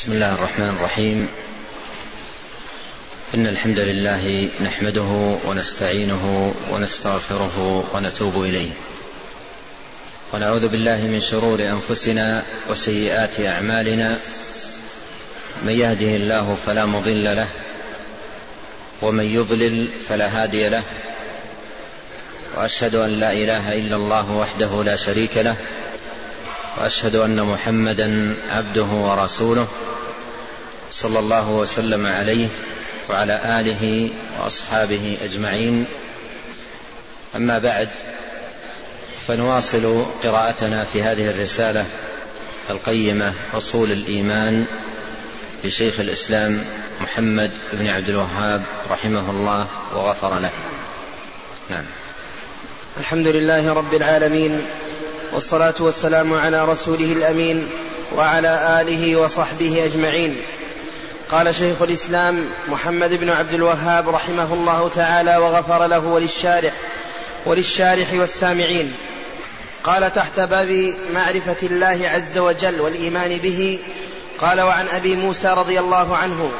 بسم الله الرحمن الرحيم. إن الحمد لله نحمده ونستعينه ونستغفره ونتوب إليه. ونعوذ بالله من شرور أنفسنا وسيئات أعمالنا. من يهده الله فلا مضل له ومن يضلل فلا هادي له. وأشهد أن لا إله إلا الله وحده لا شريك له. وأشهد أن محمدا عبده ورسوله. صلى الله وسلم عليه وعلى آله وأصحابه أجمعين. أما بعد فنواصل قراءتنا في هذه الرسالة القيمة أصول الإيمان لشيخ الإسلام محمد بن عبد الوهاب رحمه الله وغفر له. نعم. الحمد لله رب العالمين والصلاة والسلام على رسوله الأمين وعلى آله وصحبه أجمعين. قال شيخ الإسلام محمد بن عبد الوهاب رحمه الله تعالى وغفر له وللشارح وللشارح والسامعين. قال تحت باب معرفة الله عز وجل والإيمان به قال وعن أبي موسى رضي الله عنه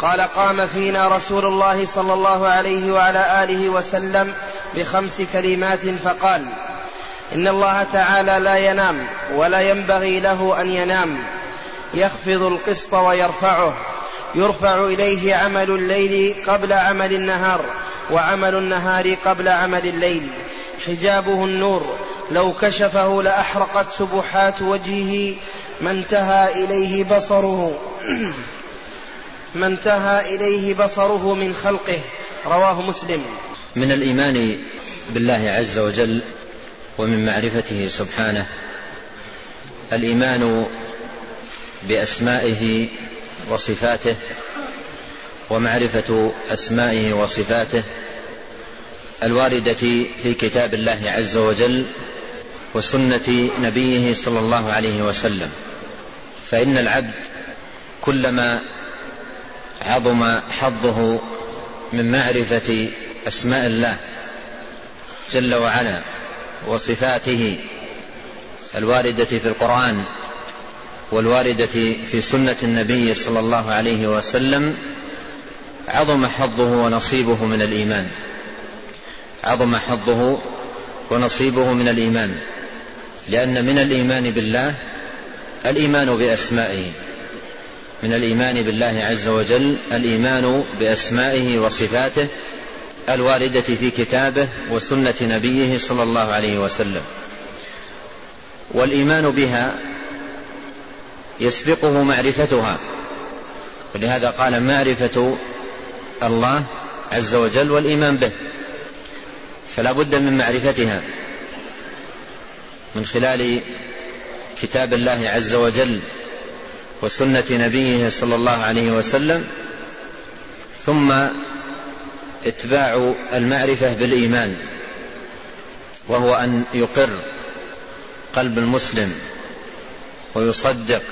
قال قام فينا رسول الله صلى الله عليه وعلى آله وسلم بخمس كلمات فقال إن الله تعالى لا ينام ولا ينبغي له أن ينام يخفض القسط ويرفعه. يرفع إليه عمل الليل قبل عمل النهار وعمل النهار قبل عمل الليل. حجابه النور. لو كشفه لأحرقت سبحات وجهه. ما انتهى إليه بصره. ما انتهى إليه بصره من خلقه. رواه مسلم. من الإيمان بالله عز وجل ومن معرفته سبحانه. الإيمان بأسمائه وصفاته ومعرفة أسمائه وصفاته الواردة في كتاب الله عز وجل وسنة نبيه صلى الله عليه وسلم. فإن العبد كلما عظم حظه من معرفة أسماء الله جل وعلا وصفاته الواردة في القرآن والواردة في سنة النبي صلى الله عليه وسلم عظم حظه ونصيبه من الإيمان. عظم حظه ونصيبه من الإيمان. لأن من الإيمان بالله الإيمان بأسمائه. من الإيمان بالله عز وجل الإيمان بأسمائه وصفاته الواردة في كتابه وسنة نبيه صلى الله عليه وسلم. والإيمان بها يسبقه معرفتها. ولهذا قال معرفة الله عز وجل والإيمان به. فلا بد من معرفتها. من خلال كتاب الله عز وجل وسنة نبيه صلى الله عليه وسلم ثم اتباع المعرفة بالإيمان وهو أن يقر قلب المسلم ويصدق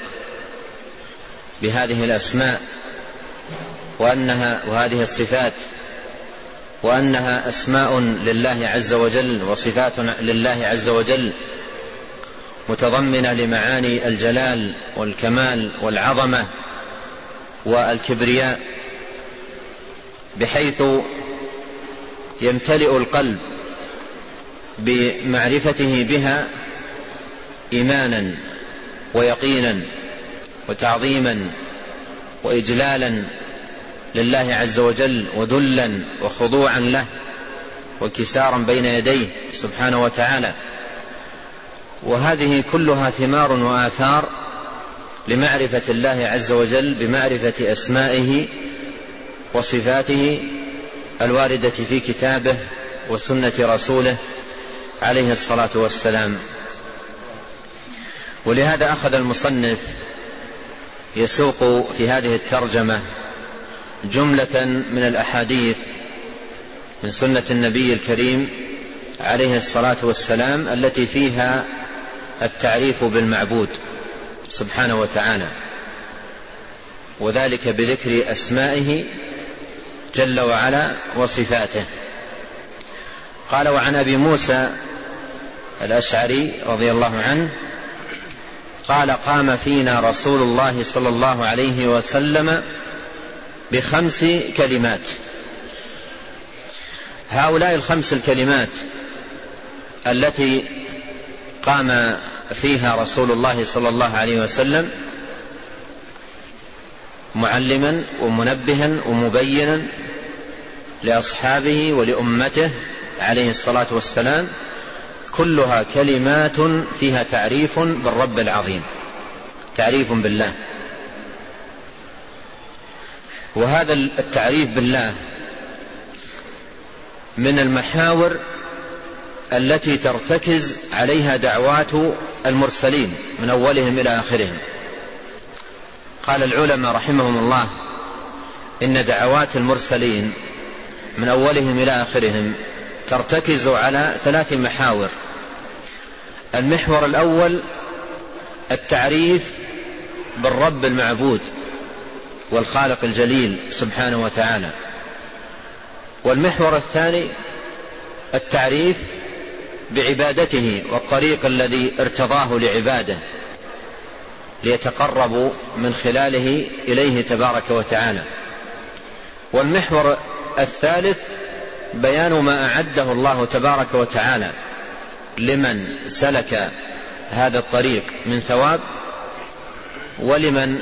بهذه الأسماء وأنها وهذه الصفات وأنها أسماء لله عز وجل وصفات لله عز وجل متضمنة لمعاني الجلال والكمال والعظمة والكبرياء بحيث يمتلئ القلب بمعرفته بها ايمانا ويقينا. وتعظيما وإجلالا لله عز وجل وذلا وخضوعا له وانكسارا بين يديه سبحانه وتعالى. وهذه كلها ثمار وآثار لمعرفة الله عز وجل بمعرفة أسمائه وصفاته الواردة في كتابه وسنة رسوله عليه الصلاة والسلام. ولهذا أخذ المصنف يسوق في هذه الترجمة جملة من الأحاديث من سنة النبي الكريم عليه الصلاة والسلام التي فيها التعريف بالمعبود سبحانه وتعالى وذلك بذكر أسمائه جل وعلا وصفاته. قال وعن أبي موسى الأشعري رضي الله عنه قال قام فينا رسول الله صلى الله عليه وسلم بخمس كلمات. هؤلاء الخمس الكلمات التي قام فيها رسول الله صلى الله عليه وسلم معلما ومنبها ومبينا لأصحابه ولأمته عليه الصلاة والسلام كلها كلمات فيها تعريف بالرب العظيم. تعريف بالله. وهذا التعريف بالله من المحاور التي ترتكز عليها دعوات المرسلين من أولهم إلى آخرهم. قال العلماء رحمهم الله إن دعوات المرسلين من أولهم إلى آخرهم ترتكز على ثلاث محاور. المحور الأول التعريف بالرب المعبود والخالق الجليل سبحانه وتعالى. والمحور الثاني التعريف بعبادته والطريق الذي ارتضاه لعباده ليتقربوا من خلاله إليه تبارك وتعالى. والمحور الثالث بيان ما أعده الله تبارك وتعالى. لمن سلك هذا الطريق من ثواب ولمن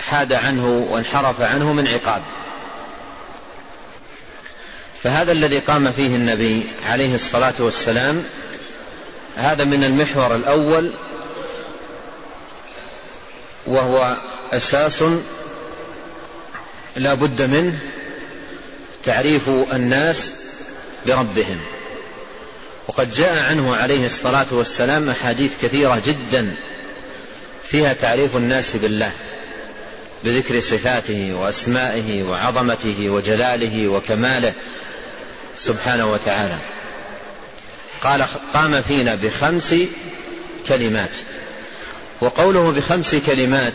حاد عنه وانحرف عنه من عقاب. فهذا الذي قام فيه النبي عليه الصلاة والسلام هذا من المحور الأول وهو أساس لا بد منه تعريف الناس بربهم. وقد جاء عنه عليه الصلاة والسلام أحاديث كثيرة جدا فيها تعريف الناس بالله بذكر صفاته وأسمائه وعظمته وجلاله وكماله سبحانه وتعالى. قال قام فينا بخمس كلمات. وقوله بخمس كلمات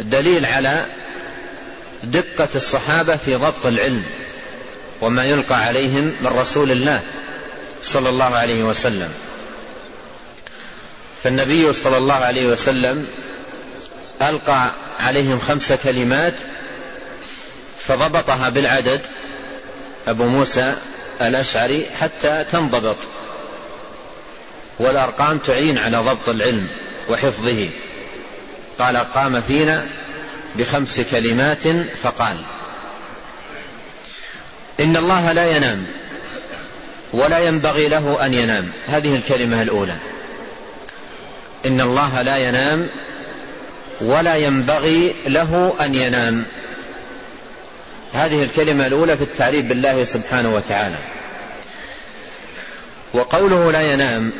دليل على دقة الصحابة في ضبط العلم. وما يلقى عليهم من رسول الله صلى الله عليه وسلم. فالنبي صلى الله عليه وسلم ألقى عليهم خمس كلمات فضبطها بالعدد أبو موسى الأشعري حتى تنضبط والأرقام تعين على ضبط العلم وحفظه. قال قام فينا بخمس كلمات فقال. إن الله لا ينام ولا ينبغي له أن ينام. هذه الكلمة الأولى. إن الله لا ينام ولا ينبغي له أن ينام. هذه الكلمة الأولى في التعريف بالله سبحانه وتعالى. وقوله لا ينام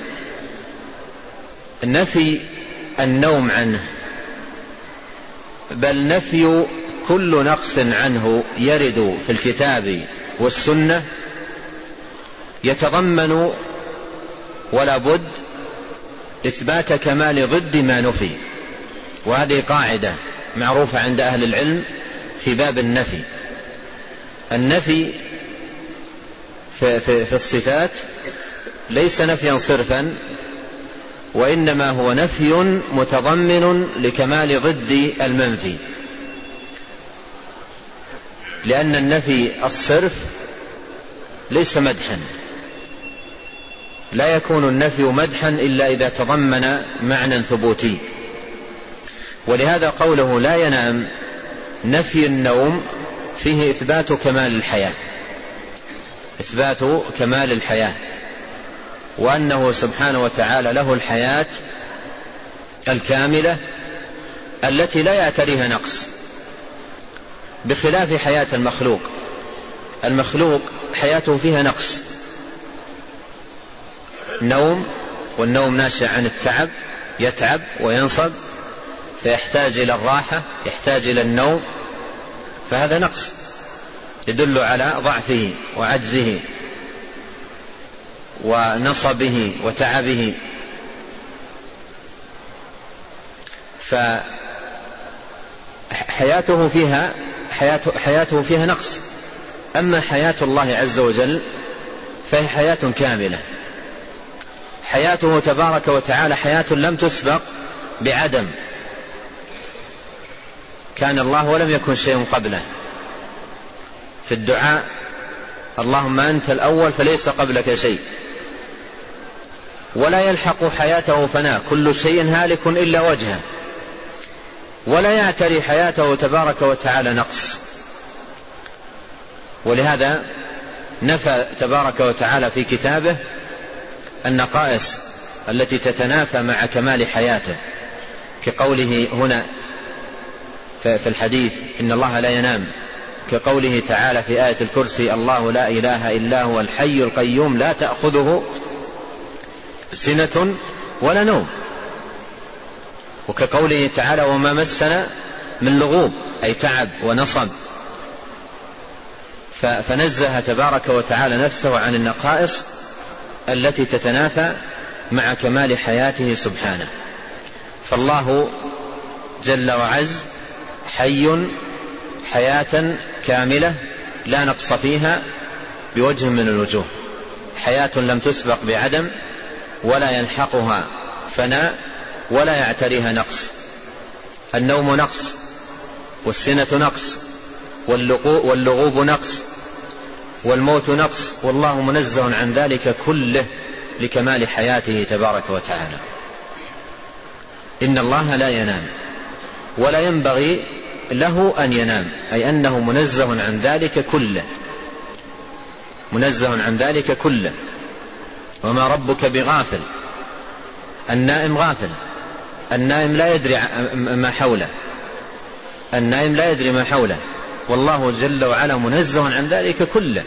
نفي النوم عنه بل نفي كل نقص عنه يرد في الكتاب والسنة يتضمن ولا بد إثبات كمال ضد ما نفي. وهذه قاعدة معروفة عند أهل العلم في باب النفي. النفي في, في, في الصفات ليس نفيا صرفا وإنما هو نفي متضمن لكمال ضد المنفي. لأن النفي الصرف ليس مدحا. لا يكون النفي مدحا إلا إذا تضمن معنى ثبوتي. ولهذا قوله لا ينام نفي النوم فيه إثبات كمال الحياة. إثبات كمال الحياة. وأنه سبحانه وتعالى له الحياة الكاملة التي لا يعتريها نقص. بخلاف حياة المخلوق. المخلوق حياته فيها نقص. نوم والنوم ناشئ عن التعب يتعب وينصب فيحتاج إلى الراحة يحتاج إلى النوم فهذا نقص. يدل على ضعفه وعجزه ونصبه وتعبه. فحياته فيها حياته, حياته فيها نقص. أما حياة الله عز وجل فهي حياة كاملة. حياته تبارك وتعالى حياة لم تسبق بعدم. كان الله ولم يكن شيء قبله. في الدعاء اللهم أنت الأول فليس قبلك شيء. ولا يلحق حياته فناء. كل شيء هالك إلا وجهه. ولا يعتري حياته تبارك وتعالى نقص. ولهذا نفى تبارك وتعالى في كتابه النقائص التي تتنافى مع كمال حياته. كقوله هنا في الحديث إن الله لا ينام. كقوله تعالى في آية الكرسي الله لا إله إلا هو الحي القيوم لا تأخذه سنة ولا نوم. وكقوله تعالى وما مسنا من لغوب أي تعب ونصب. فنزه تبارك وتعالى نفسه عن النقائص التي تتنافى مع كمال حياته سبحانه. فالله جل وعز حي حياة كاملة لا نقص فيها بوجه من الوجوه. حياة لم تسبق بعدم ولا يلحقها فناء ولا يعتريها نقص. النوم نقص والسنة نقص واللغوب نقص والموت نقص. والله منزه عن ذلك كله لكمال حياته تبارك وتعالى. إن الله لا ينام ولا ينبغي له أن ينام أي أنه منزه عن ذلك كله. منزه عن ذلك كله. وما ربك بغافل النائم غافل. النائم لا يدري ما حوله. النائم لا يدري ما حوله. والله جل وعلا منزه عن ذلك كله.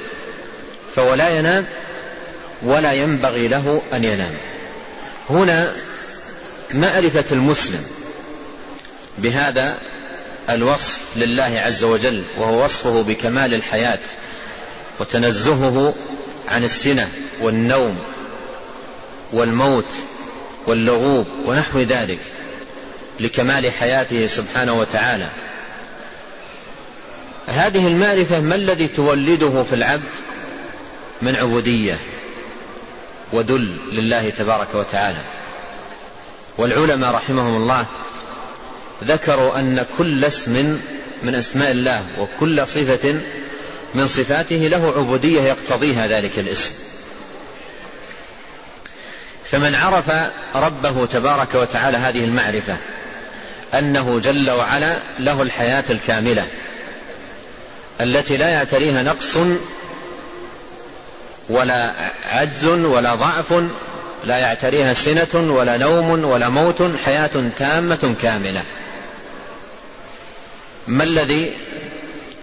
فهو لا ينام ولا ينبغي له أن ينام. هنا معرفة المسلم بهذا الوصف لله عز وجل وهو وصفه بكمال الحياة وتنزهه عن السنة والنوم والموت واللغوب ونحو ذلك لكمال حياته سبحانه وتعالى. هذه المعرفة ما الذي تولده في العبد من عبودية وذل لله تبارك وتعالى؟ والعلماء رحمهم الله ذكروا أن كل اسم من أسماء الله وكل صفة من صفاته له عبودية يقتضيها ذلك الاسم. فمن عرف ربه تبارك وتعالى هذه المعرفة أنه جل وعلا له الحياة الكاملة التي لا يعتريها نقص ولا عجز ولا ضعف لا يعتريها سنة ولا نوم ولا موت حياة تامة كاملة. ما الذي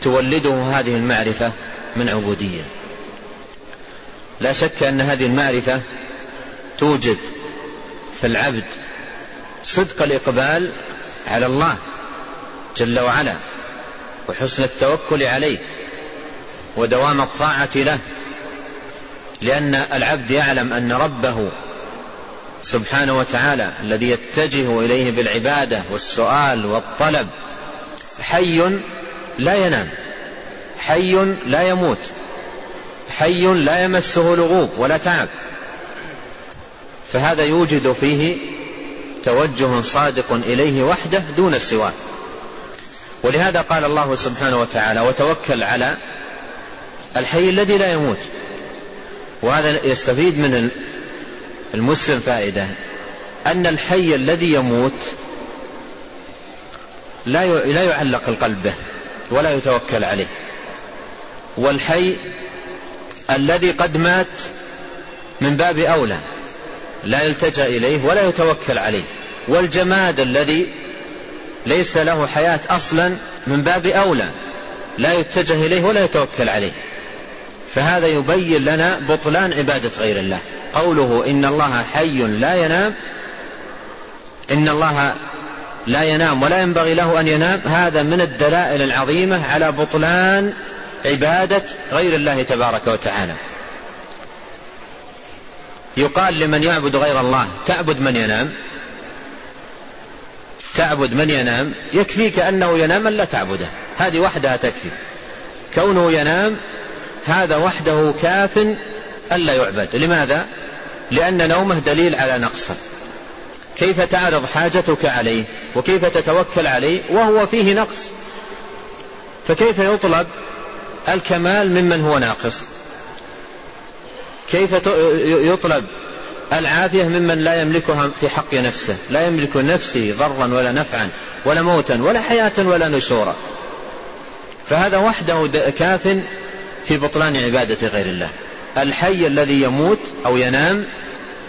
تولده هذه المعرفة من عبودية؟ لا شك أن هذه المعرفة توجد في العبد صدق الإقبال على الله جل وعلا وحسن التوكل عليه ودوام الطاعة له لأن العبد يعلم أن ربه سبحانه وتعالى الذي يتجه إليه بالعبادة والسؤال والطلب حي لا ينام حي لا يموت حي لا يمسه لغوب ولا تعب. فهذا يوجد فيه توجه صادق إليه وحده دون سواه ولهذا قال الله سبحانه وتعالى وتوكل على الحي الذي لا يموت وهذا يستفيد من المسلم فائدة أن الحي الذي يموت لا لا يعلق القلب به ولا يتوكل عليه. والحي الذي قد مات من باب أولى. لا يلتجأ إليه ولا يتوكل عليه. والجماد الذي ليس له حياة أصلا من باب أولى لا يتجه إليه ولا يتوكل عليه. فهذا يبين لنا بطلان عبادة غير الله. قوله إن الله حي لا ينام إن الله لا ينام ولا ينبغي له أن ينام هذا من الدلائل العظيمة على بطلان عبادة غير الله تبارك وتعالى. يقال لمن يعبد غير الله تعبد من ينام؟ تعبد من ينام؟ يكفيك أنه ينام لا تعبده. هذه وحدها تكفي. كونه ينام هذا وحده كاف ألا يعبد. لماذا؟ لأن نومه دليل على نقصه كيف تعرض حاجتك عليه؟ وكيف تتوكل عليه؟ وهو فيه نقص. فكيف يطلب الكمال ممن هو ناقص؟ كيف يطلب العافية ممن لا يملكها في حق نفسه لا يملك نفسه ضرا ولا نفعا ولا موتا ولا حياة ولا نشورا. فهذا وحده كاف في بطلان عبادة غير الله. الحي الذي يموت أو ينام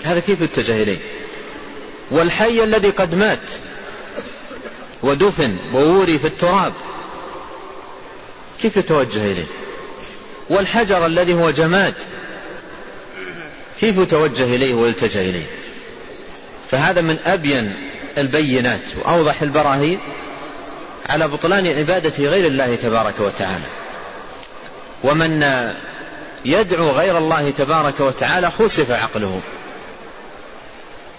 هذا كيف يتجه إليه؟ والحي الذي قد مات ودفن ووري في التراب كيف يتوجه إليه؟ والحجر الذي هو جماد كيف يتوجه إليه ويلتجأ إليه؟ فهذا من أبين البينات وأوضح البراهين على بطلان عبادة غير الله تبارك وتعالى. ومن يدعو غير الله تبارك وتعالى خسف عقله.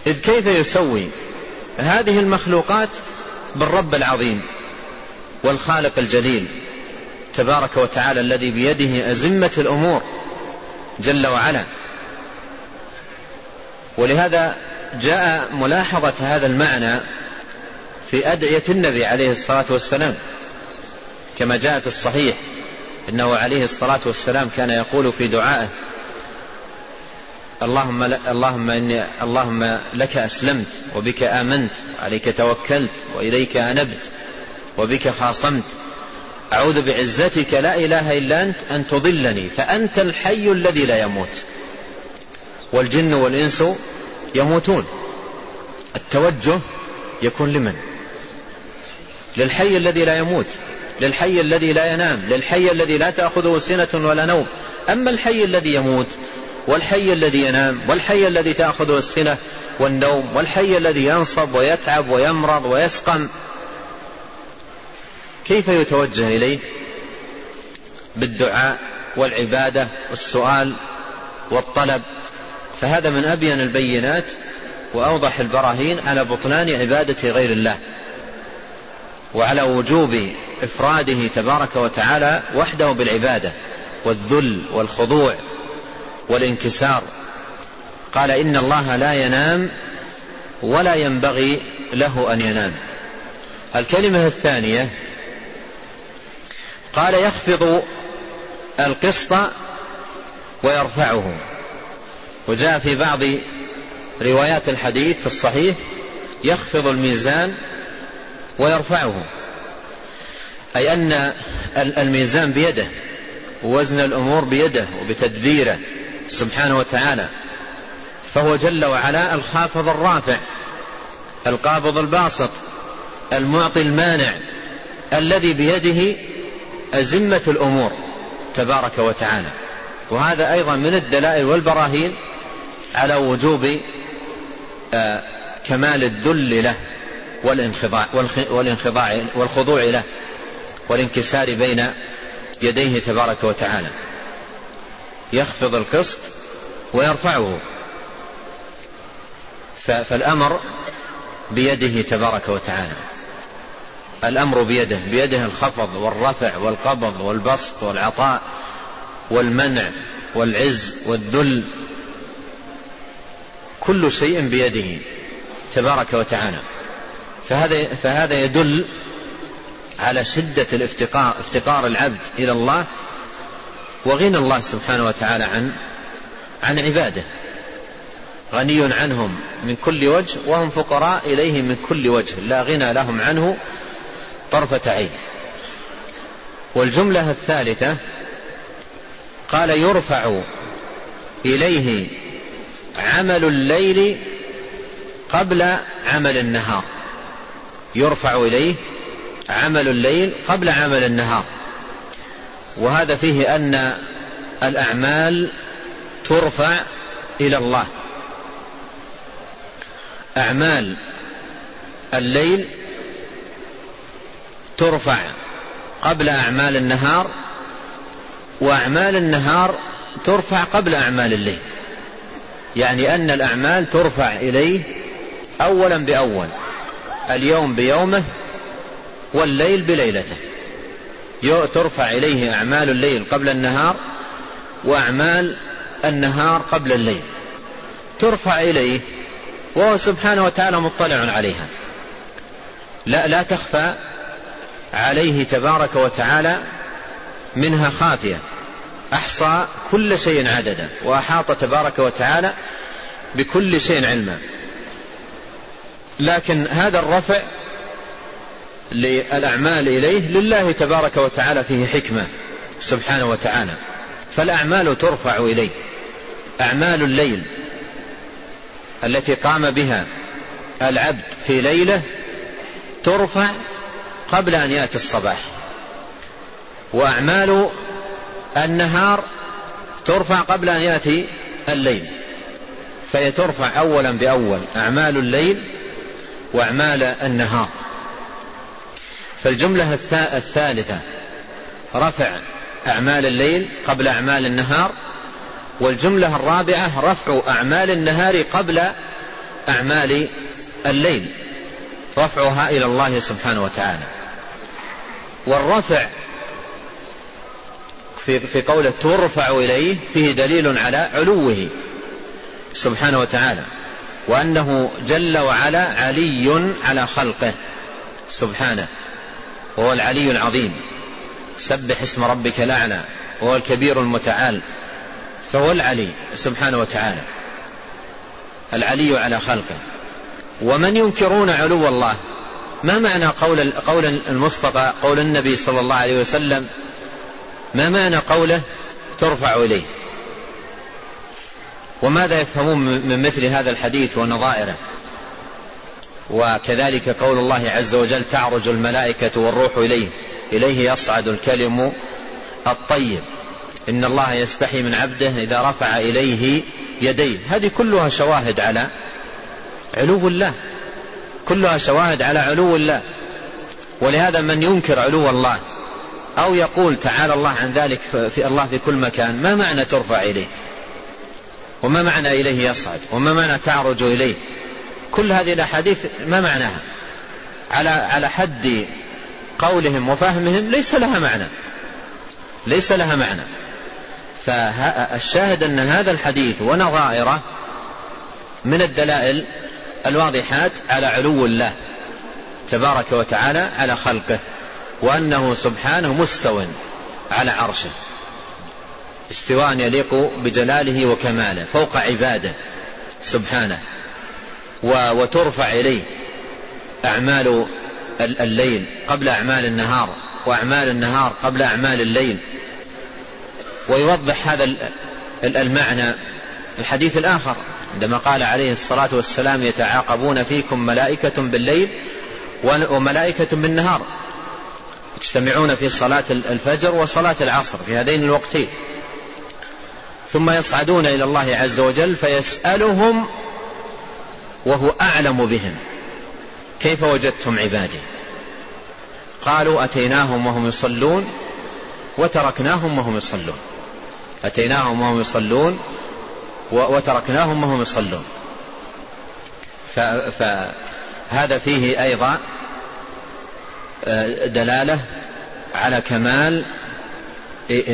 إذ كيف يسوي هذه المخلوقات بالرب العظيم والخالق الجليل تبارك وتعالى الذي بيده أزمة الأمور جل وعلا؟ ولهذا جاء ملاحظة هذا المعنى في أدعية النبي عليه الصلاة والسلام كما جاء في الصحيح إنه عليه الصلاة والسلام كان يقول في دعائه اللهم اللهم إني اللهم لك أسلمت وبك آمنت عليك توكلت وإليك أنبت وبك خاصمت أعوذ بعزتك لا إله إلا أنت أن تضلني فأنت الحي الذي لا يموت. والجن والإنس يموتون. التوجه يكون لمن؟ للحي الذي لا يموت للحي الذي لا ينام للحي الذي لا تأخذه سنة ولا نوم. أما الحي الذي يموت والحي الذي ينام والحي الذي تأخذه السنة والنوم والحي الذي ينصب ويتعب ويمرض ويسقم كيف يتوجه إليه؟ بالدعاء والعبادة والسؤال والطلب. فهذا من أبين البينات وأوضح البراهين على بطلان عبادة غير الله وعلى وجوب إفراده تبارك وتعالى وحده بالعبادة والذل والخضوع والانكسار. قال إن الله لا ينام ولا ينبغي له أن ينام. الكلمة الثانية قال يخفض القسط ويرفعه. وجاء في بعض روايات الحديث في الصحيح يخفض الميزان ويرفعه. أي أن الميزان بيده ووزن الأمور بيده وبتدبيره سبحانه وتعالى. فهو جل وعلا الخافض الرافع القابض الباسط المعطي المانع الذي بيده أزمة الأمور تبارك وتعالى. وهذا أيضا من الدلائل والبراهين على وجوب آه، كمال الذل له والانخضاع والانخضاع والخضوع له والانكسار بين يديه تبارك وتعالى. يخفض القسط ويرفعه. فالأمر بيده تبارك وتعالى. الأمر بيده بيده الخفض والرفع والقبض والبسط والعطاء والمنع والعز والذل كل شيء بيده تبارك وتعالى. فهذا فهذا يدل على شدة الافتقار افتقار العبد إلى الله وغنى الله سبحانه وتعالى عن عن عباده. غني عنهم من كل وجه وهم فقراء إليه من كل وجه. لا غنى لهم عنه طرفة عين. والجملة الثالثة قال يرفع إليه عمل الليل قبل عمل النهار. يرفع إليه عمل الليل قبل عمل النهار. وهذا فيه أن الأعمال ترفع إلى الله. أعمال الليل ترفع قبل أعمال النهار وأعمال النهار ترفع قبل أعمال الليل. يعني أن الأعمال ترفع إليه أولا بأول اليوم بيومه والليل بليلته. ترفع إليه أعمال الليل قبل النهار وأعمال النهار قبل الليل. ترفع إليه وهو سبحانه وتعالى مطلع عليها. لا لا تخفى عليه تبارك وتعالى منها خافية. أحصى كل شيء عددا وأحاط تبارك وتعالى بكل شيء علما. لكن هذا الرفع للأعمال إليه لله تبارك وتعالى فيه حكمة سبحانه وتعالى. فالأعمال ترفع إليه. أعمال الليل التي قام بها العبد في ليلة ترفع قبل أن يأتي الصباح. وأعمال النهار ترفع قبل أن يأتي الليل فهي ترفع أولا بأول أعمال الليل وأعمال النهار. فالجملة الثالثة رفع أعمال الليل قبل أعمال النهار والجملة الرابعة رفع أعمال النهار قبل أعمال الليل رفعها إلى الله سبحانه وتعالى. والرفع في, في قوله ترفع إليه فيه دليل على علوه سبحانه وتعالى وأنه جل وعلا علي على خلقه سبحانه وهو العلي العظيم. سبح اسم ربك الأعلى وهو الكبير المتعال فهو العلي سبحانه وتعالى العلي على خلقه. ومن ينكرون علو الله؟ ما معنى قول قول المصطفى قول النبي صلى الله عليه وسلم؟ ما معنى قوله ترفع إليه؟ وماذا يفهمون من مثل هذا الحديث ونظائره؟ وكذلك قول الله عز وجل تعرج الملائكة والروح إليه. إليه يصعد الكلم الطيب. إن الله يستحي من عبده إذا رفع إليه يديه. هذه كلها شواهد على علو الله. كلها شواهد على علو الله. ولهذا من ينكر علو الله أو يقول تعالى الله عن ذلك في الله في كل مكان ما معنى ترفع إليه؟ وما معنى إليه يصعد؟ وما معنى تعرج إليه؟ كل هذه الأحاديث ما معناها؟ على على حد قولهم وفهمهم ليس لها معنى. ليس لها معنى. فالشاهد أن هذا الحديث ونظائره من الدلائل الواضحات على علو الله تبارك وتعالى على خلقه. وأنه سبحانه مستو على عرشه. استواء يليق بجلاله وكماله فوق عباده سبحانه وترفع إليه أعمال الليل قبل أعمال النهار وأعمال النهار قبل أعمال الليل. ويوضح هذا المعنى الحديث الآخر عندما قال عليه الصلاة والسلام يتعاقبون فيكم ملائكة بالليل وملائكة بالنهار يجتمعون في صلاة الفجر وصلاة العصر في هذين الوقتين. ثم يصعدون إلى الله عز وجل فيسألهم وهو أعلم بهم. كيف وجدتم عبادي؟ قالوا أتيناهم وهم يصلون وتركناهم وهم يصلون. أتيناهم وهم يصلون وتركناهم وهم يصلون. فهذا فيه أيضا دلالة على كمال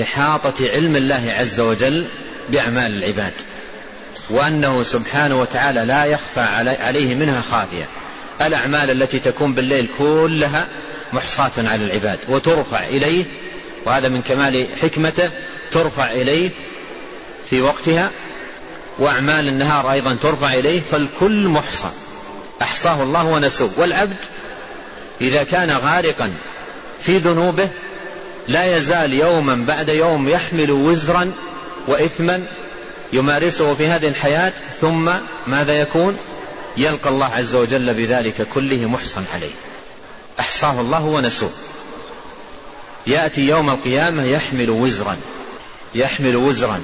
إحاطة علم الله عز وجل بأعمال العباد وأنه سبحانه وتعالى لا يخفى عليه منها خافية. الأعمال التي تكون بالليل كلها محصاة على العباد وترفع إليه وهذا من كمال حكمته ترفع إليه في وقتها وأعمال النهار أيضا ترفع إليه فالكل محصى. أحصاه الله ونسوه. والعبد إذا كان غارقا في ذنوبه لا يزال يوما بعد يوم يحمل وزرا وإثما يمارسه في هذه الحياة ثم ماذا يكون؟ يلقى الله عز وجل بذلك كله محصن عليه. أحصاه الله ونسوه. يأتي يوم القيامة يحمل وزرا يحمل وزرا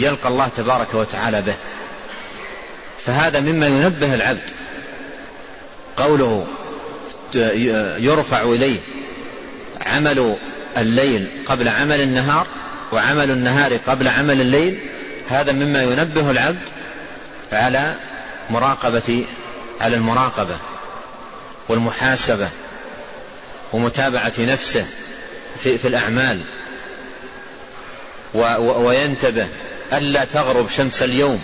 يلقى الله تبارك وتعالى به. فهذا مما ينبه العبد. قوله يرفع إليه عمل الليل قبل عمل النهار وعمل النهار قبل عمل الليل هذا مما ينبه العبد على مراقبة على المراقبة والمحاسبة ومتابعة نفسه في, في الأعمال. و و وينتبه ألا تغرب شمس اليوم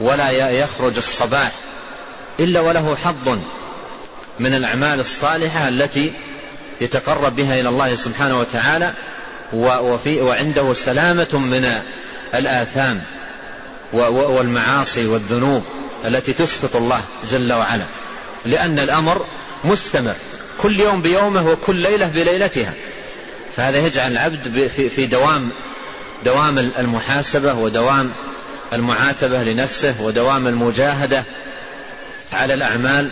ولا يخرج الصباح إلا وله حظ. من الأعمال الصالحة التي يتقرب بها إلى الله سبحانه وتعالى وفي وعنده سلامة من الآثام والمعاصي والذنوب التي تسقط الله جل وعلا. لأن الأمر مستمر كل يوم بيومه وكل ليلة بليلتها. فهذا يجعل العبد في دوام دوام المحاسبة ودوام المعاتبة لنفسه ودوام المجاهدة على الأعمال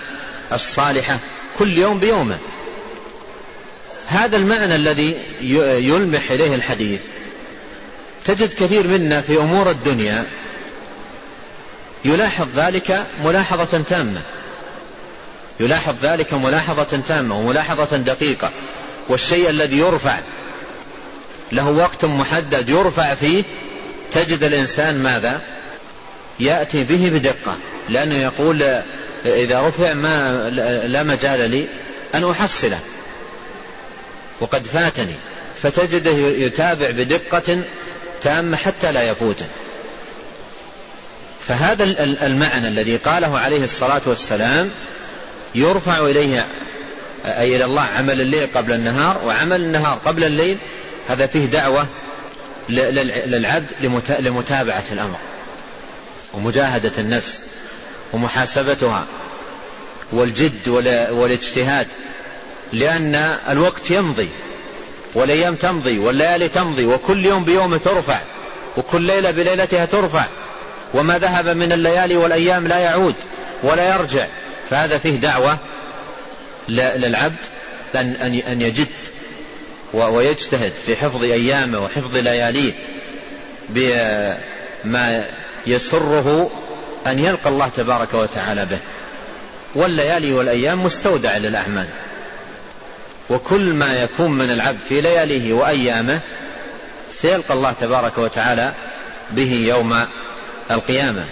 الصالحة كل يوم بيومه. هذا المعنى الذي يلمح إليه الحديث. تجد كثير منا في أمور الدنيا يلاحظ ذلك ملاحظة تامة. يلاحظ ذلك ملاحظة تامة وملاحظة دقيقة. والشيء الذي يرفع له وقت محدد يرفع فيه تجد الإنسان ماذا؟ يأتي به بدقة لأنه يقول إذا رفع ما لا مجال لي أن أحصله. وقد فاتني. فتجده يتابع بدقة تامة حتى لا يفوته فهذا المعنى الذي قاله عليه الصلاة والسلام يرفع إليه أي إلى الله عمل الليل قبل النهار وعمل النهار قبل الليل هذا فيه دعوة للعبد لمتابعة الأمر ومجاهدة النفس. ومحاسبتها والجد والاجتهاد لأن الوقت يمضي والأيام تمضي والليالي تمضي وكل يوم بيوم ترفع وكل ليلة بليلتها ترفع وما ذهب من الليالي والأيام لا يعود ولا يرجع. فهذا فيه دعوة للعبد أن أن يجد ويجتهد في حفظ أيامه وحفظ لياليه بما يسره أن يلقى الله تبارك وتعالى به. والليالي والأيام مستودع للأعمال. وكل ما يكون من العبد في لياليه وأيامه سيلقى الله تبارك وتعالى به يوم القيامة.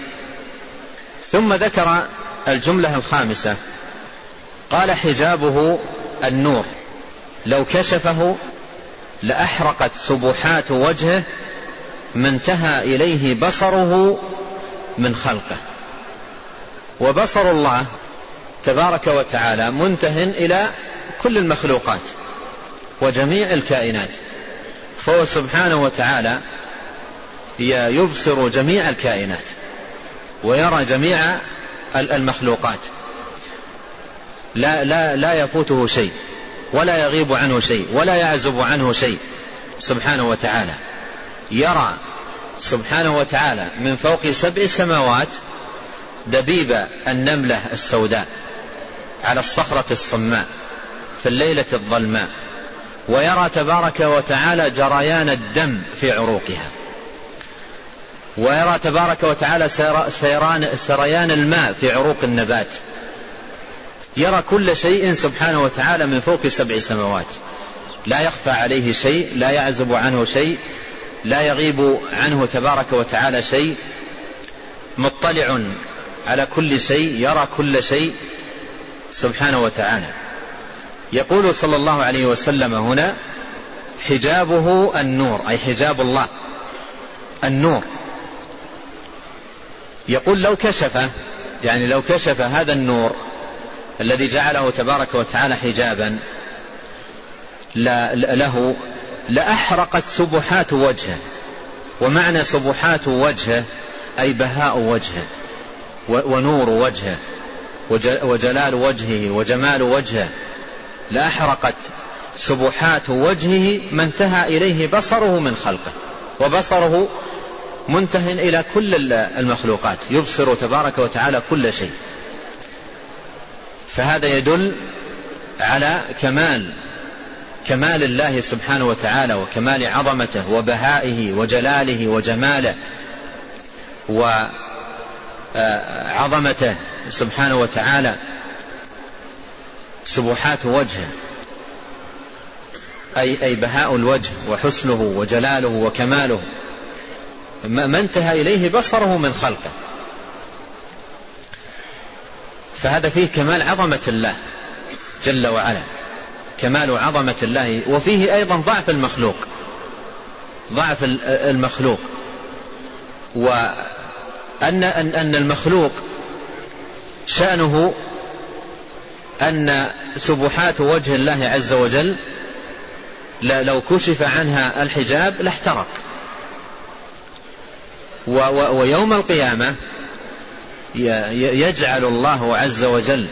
ثم ذكر الجملة الخامسة. قال حجابه النور. لو كشفه لأحرقت سبحات وجهه ما انتهى إليه بصره من خلقه. وبصر الله تبارك وتعالى منته إلى كل المخلوقات وجميع الكائنات. فهو سبحانه وتعالى يبصر جميع الكائنات ويرى جميع المخلوقات. لا لا لا يفوته شيء ولا يغيب عنه شيء ولا يعزب عنه شيء سبحانه وتعالى. يرى سبحانه وتعالى من فوق سبع سماوات دبيب النملة السوداء على الصخرة الصماء في الليلة الظلماء ويرى تبارك وتعالى جريان الدم في عروقها. ويرى تبارك وتعالى سيران سريان الماء في عروق النبات. يرى كل شيء سبحانه وتعالى من فوق سبع سماوات. لا يخفى عليه شيء لا يعزب عنه شيء لا يغيب عنه تبارك وتعالى شيء مطلع على كل شيء يرى كل شيء سبحانه وتعالى. يقول صلى الله عليه وسلم هنا حجابه النور أي حجاب الله النور. يقول لو كشف يعني لو كشف هذا النور الذي جعله تبارك وتعالى حجابا له لأحرقت سبحات وجهه. ومعنى سبحات وجهه أي بهاء وجهه ونور وجهه وجلال وجهه وجمال وجهه. لأحرقت سبحات وجهه ما انتهى إليه بصره من خلقه وبصره منتهٍ إلى كل المخلوقات يبصر تبارك وتعالى كل شيء. فهذا يدل على كمال كمال الله سبحانه وتعالى وكمال عظمته وبهائه وجلاله وجماله وعظمته سبحانه وتعالى سبحات وجهه أي أي بهاء الوجه وحسنه وجلاله وكماله. ما انتهى إليه بصره من خلقه. فهذا فيه كمال عظمة الله جل وعلا. كمال عظمة الله. وفيه أيضا ضعف المخلوق. ضعف المخلوق. أن أن أن المخلوق شأنه أن سبحات وجه الله عز وجل لو كشف عنها الحجاب لاحترق. ويوم القيامة يجعل الله عز وجل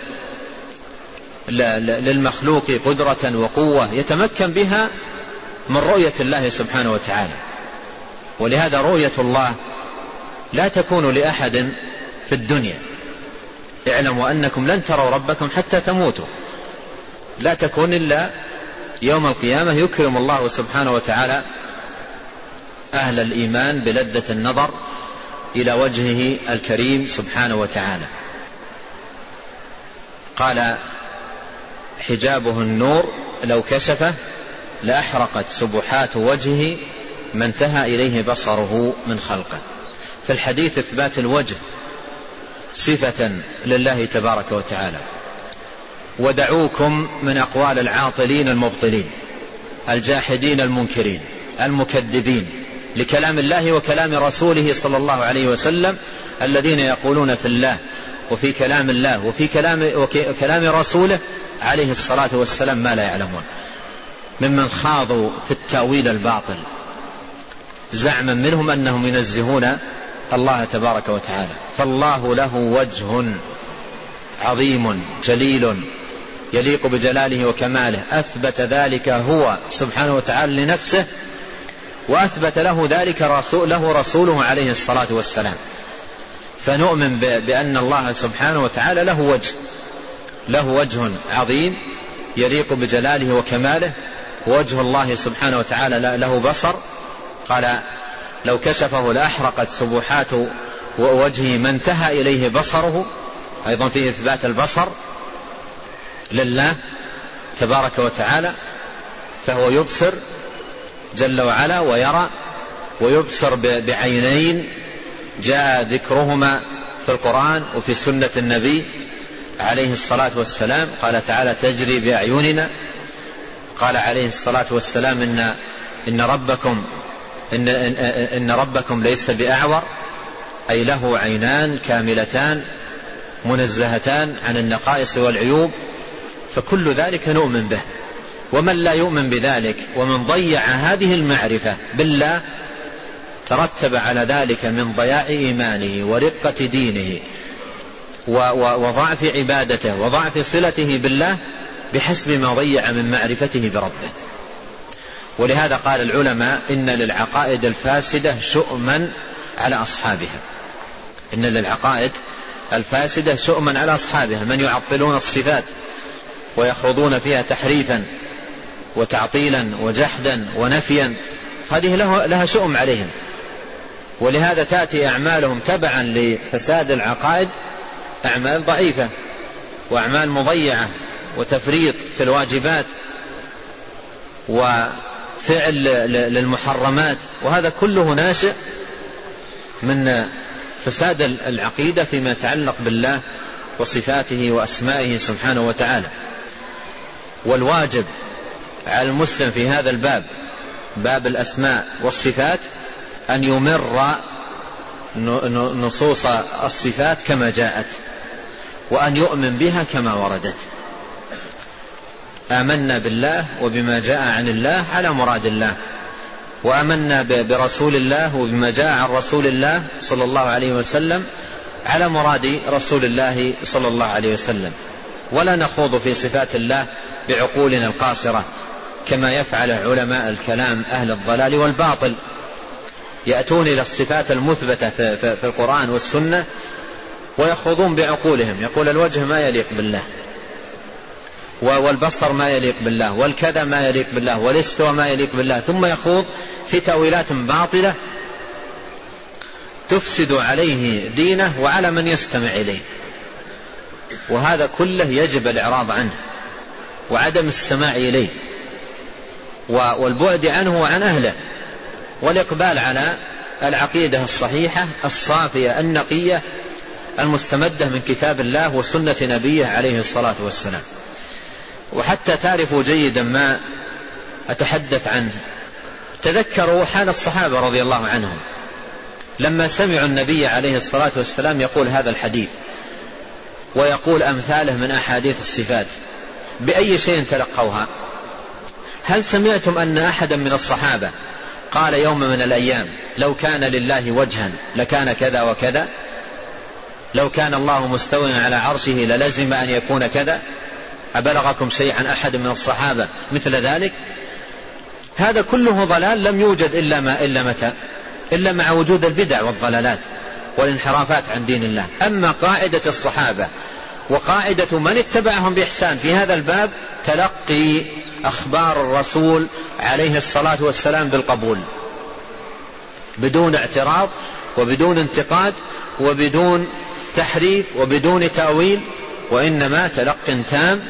للمخلوق قدرة وقوة يتمكن بها من رؤية الله سبحانه وتعالى. ولهذا رؤية الله لا تكون لأحد في الدنيا. اعلموا أنكم لن تروا ربكم حتى تموتوا. لا تكون إلا يوم القيامة يكرم الله سبحانه وتعالى أهل الإيمان بلذة النظر إلى وجهه الكريم سبحانه وتعالى. قال حجابه النور لو كشفه لأحرقت سبحات وجهه ما انتهى إليه بصره من خلقه. في الحديث إثبات الوجه صفة لله تبارك وتعالى. ودعوكم من أقوال العاطلين المبطلين الجاحدين المنكرين المكذبين لكلام الله وكلام رسوله صلى الله عليه وسلم الذين يقولون في الله وفي كلام الله وفي كلام وكلام رسوله عليه الصلاة والسلام ما لا يعلمون. ممن خاضوا في التأويل الباطل زعما منهم أنهم ينزهون الله تبارك وتعالى. فالله له وجه عظيم جليل يليق بجلاله وكماله. أثبت ذلك هو سبحانه وتعالى لنفسه وأثبت له ذلك رسول له رسوله عليه الصلاة والسلام. فنؤمن بأن الله سبحانه وتعالى له وجه. له وجه عظيم يليق بجلاله وكماله وجه الله سبحانه وتعالى له بصر. قال لو كشفه لأحرقت سبحات وجهه ما انتهى إليه بصره. أيضا فيه إثبات البصر لله تبارك وتعالى فهو يبصر جل وعلا ويرى ويبصر بعينين جاء ذكرهما في القرآن وفي سنة النبي. عليه الصلاة والسلام قال تعالى تجري بأعيننا. قال عليه الصلاة والسلام إن إن ربكم إن, إن, إن ربكم ليس بأعور أي له عينان كاملتان منزهتان عن النقائص والعيوب فكل ذلك نؤمن به. ومن لا يؤمن بذلك ومن ضيع هذه المعرفة بالله ترتب على ذلك من ضياع إيمانه ورقة دينه. وضعف عبادته وضعف صلته بالله بحسب ما ضيع من معرفته بربه. ولهذا قال العلماء إن للعقائد الفاسدة شؤما على أصحابها. إن للعقائد الفاسدة شؤما على أصحابها من يعطلون الصفات ويخوضون فيها تحريفا وتعطيلا وجحدا ونفيا هذه له لها شؤم عليهم. ولهذا تأتي أعمالهم تبعا لفساد العقائد أعمال ضعيفة وأعمال مضيعة وتفريط في الواجبات وفعل للمحرمات وهذا كله ناشئ من فساد العقيدة فيما يتعلق بالله وصفاته وأسمائه سبحانه وتعالى. والواجب على المسلم في هذا الباب باب الأسماء والصفات أن يمر نصوص الصفات كما جاءت. وأن يؤمن بها كما وردت. آمنا بالله وبما جاء عن الله على مراد الله. وآمنا برسول الله وبما جاء عن رسول الله صلى الله عليه وسلم على مراد رسول الله صلى الله عليه وسلم. ولا نخوض في صفات الله بعقولنا القاصرة كما يفعل علماء الكلام أهل الضلال والباطل. يأتون إلى الصفات المثبتة في القرآن والسنة ويخوضون بعقولهم. يقول الوجه ما يليق بالله. والبصر ما يليق بالله. والكذا ما يليق بالله. والاستوى ما يليق بالله. ثم يخوض في تأويلات باطلة تفسد عليه دينه وعلى من يستمع إليه. وهذا كله يجب الإعراض عنه وعدم السماع إليه. والبعد عنه وعن أهله. والإقبال على العقيدة الصحيحة الصافية النقية المستمدة من كتاب الله وسنة نبيه عليه الصلاة والسلام. وحتى تعرفوا جيدا ما أتحدث عنه. تذكروا حال الصحابة رضي الله عنهم. لما سمعوا النبي عليه الصلاة والسلام يقول هذا الحديث ويقول أمثاله من أحاديث الصفات بأي شيء تلقوها؟ هل سمعتم أن أحدا من الصحابة قال يوم من الأيام لو كان لله وجها لكان كذا وكذا؟ لو كان الله مستويا على عرشه للزم أن يكون كذا أبلغكم شيء عن أحد من الصحابة مثل ذلك؟ هذا كله ضلال لم يوجد إلا ما إلا متى؟ إلا مع وجود البدع والضلالات والانحرافات عن دين الله. أما قاعدة الصحابة وقاعدة من اتبعهم بإحسان في هذا الباب تلقي أخبار الرسول عليه الصلاة والسلام بالقبول. بدون اعتراض وبدون انتقاد وبدون تحريف وبدون تأويل وإنما تلق تام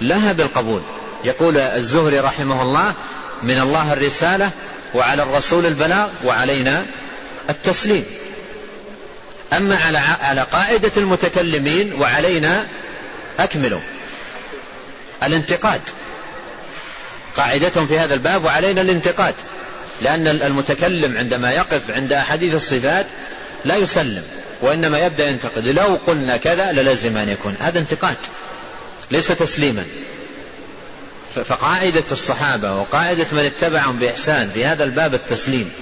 لها بالقبول. يقول الزهري رحمه الله من الله الرسالة وعلى الرسول البلاغ وعلينا التسليم أما على على قاعدة المتكلمين وعلينا أكملوا الانتقاد. قاعدتهم في هذا الباب وعلينا الانتقاد لأن المتكلم عندما يقف عند أحاديث الصفات لا يسلم. وإنما يبدأ ينتقد. لو قلنا كذا للزم أن يكون. هذا انتقاد. ليس تسليما. فقاعدة الصحابة وقاعدة من اتبعهم بإحسان في هذا الباب التسليم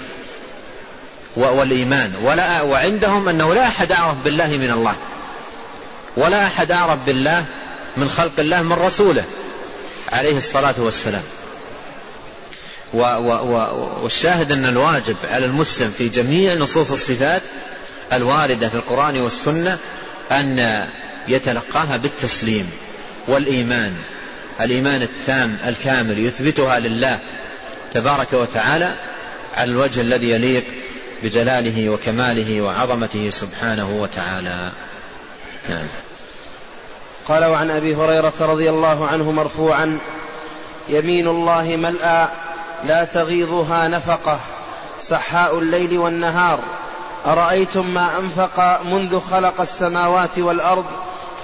والإيمان. ولا وعندهم أنه لا أحد أعرف بالله من الله. ولا أحد أعرف بالله من خلق الله من رسوله. عليه الصلاة والسلام. والشاهد أن الواجب على المسلم في جميع نصوص الصفات الواردة في القرآن والسنة أن يتلقاها بالتسليم والإيمان. الإيمان التام الكامل يثبتها لله تبارك وتعالى على الوجه الذي يليق بجلاله وكماله وعظمته سبحانه وتعالى. نعم. قال وعن أبي هريرة رضي الله عنه مرفوعا يمين الله ملأى لا تغيضها نفقة سحاء الليل والنهار. أرأيتم ما أنفق منذ خلق السماوات والأرض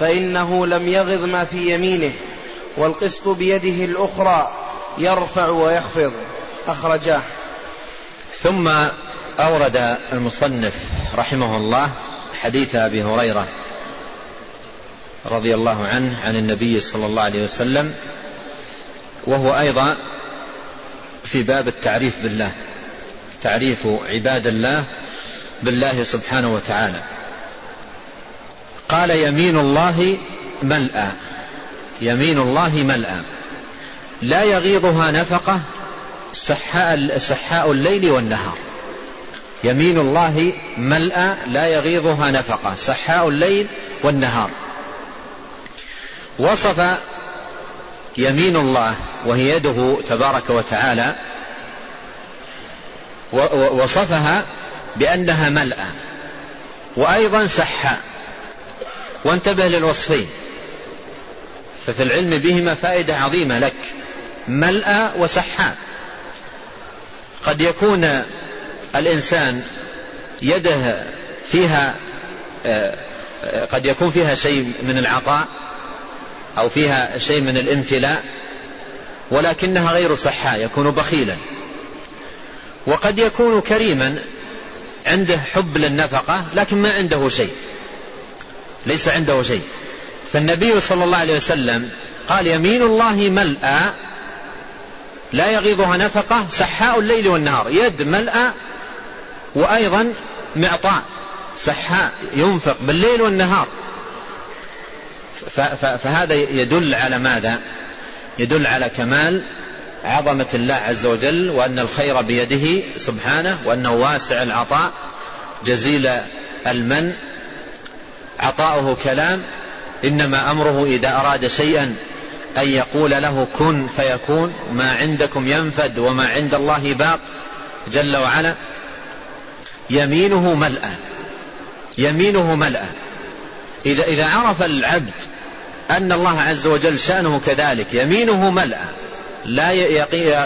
فإنه لم يغض ما في يمينه والقسط بيده الأخرى يرفع ويخفض. أخرجاه. ثم أورد المصنف رحمه الله حديث أبي هريرة رضي الله عنه عن النبي صلى الله عليه وسلم وهو أيضا في باب التعريف بالله تعريف عباد الله بالله سبحانه وتعالى. قال يمين الله ملأى. يمين الله ملأى. لا يغيضها نفقة سحاء, سحاء الليل والنهار. يمين الله ملأى لا يغيضها نفقة سحاء الليل والنهار. وصف يمين الله وهي يده تبارك وتعالى وصفها بأنها ملأى وأيضا سحاء وانتبه للوصفين. ففي العلم بهما فائدة عظيمة لك. ملأى وسحاء قد يكون الإنسان يده فيها آه، قد يكون فيها شيء من العطاء أو فيها شيء من الامتلاء ولكنها غير صحاء يكون بخيلا. وقد يكون كريما عنده حب للنفقة لكن ما عنده شيء. ليس عنده شيء. فالنبي صلى الله عليه وسلم قال يمين الله ملأى لا يغيضها نفقة سحاء الليل والنهار. يد ملأى وأيضا معطاء سحاء ينفق بالليل والنهار. فهذا يدل على ماذا؟ يدل على كمال عظمة الله عز وجل وأن الخير بيده سبحانه وأنه واسع العطاء جزيل المن عطاؤه كلام إنما أمره إذا أراد شيئا أن يقول له كن فيكون ما عندكم ينفد وما عند الله باق جل وعلا. يمينه ملأى يمينه ملأى إذا إذا عرف العبد أن الله عز وجل شأنه كذلك يمينه ملأى لا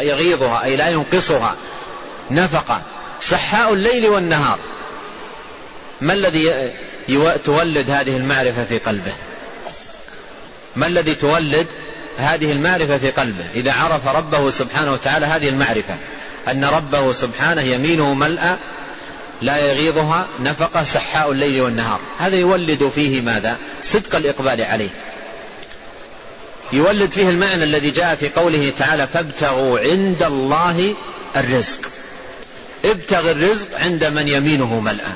يغيضها أي لا ينقصها. نفقة. سحاء الليل والنهار. ما الذي تولد هذه المعرفة في قلبه؟ ما الذي تولد هذه المعرفة في قلبه؟ إذا عرف ربه سبحانه وتعالى هذه المعرفة. أن ربه سبحانه يمينه ملأى لا يغيضها نفقة سحاء الليل والنهار. هذا يولد فيه ماذا؟ صدق الإقبال عليه. يولد فيه المعنى الذي جاء في قوله تعالى فابتغوا عند الله الرزق. ابتغ الرزق عند من يمينه ملأى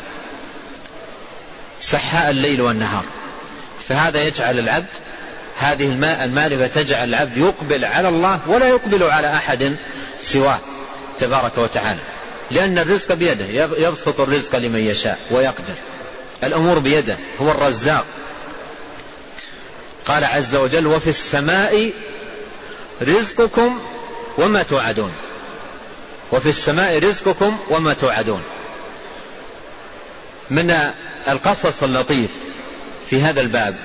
سحاء الليل والنهار. فهذا يجعل العبد هذه المعرفة تجعل العبد يقبل على الله ولا يقبل على أحد سواه تبارك وتعالى. لأن الرزق بيده يبسط الرزق لمن يشاء ويقدر. الأمور بيده هو الرزاق. قال عز وجل وفي السماء رزقكم وما توعدون. وفي السماء رزقكم وما توعدون. من القصص اللطيف في هذا الباب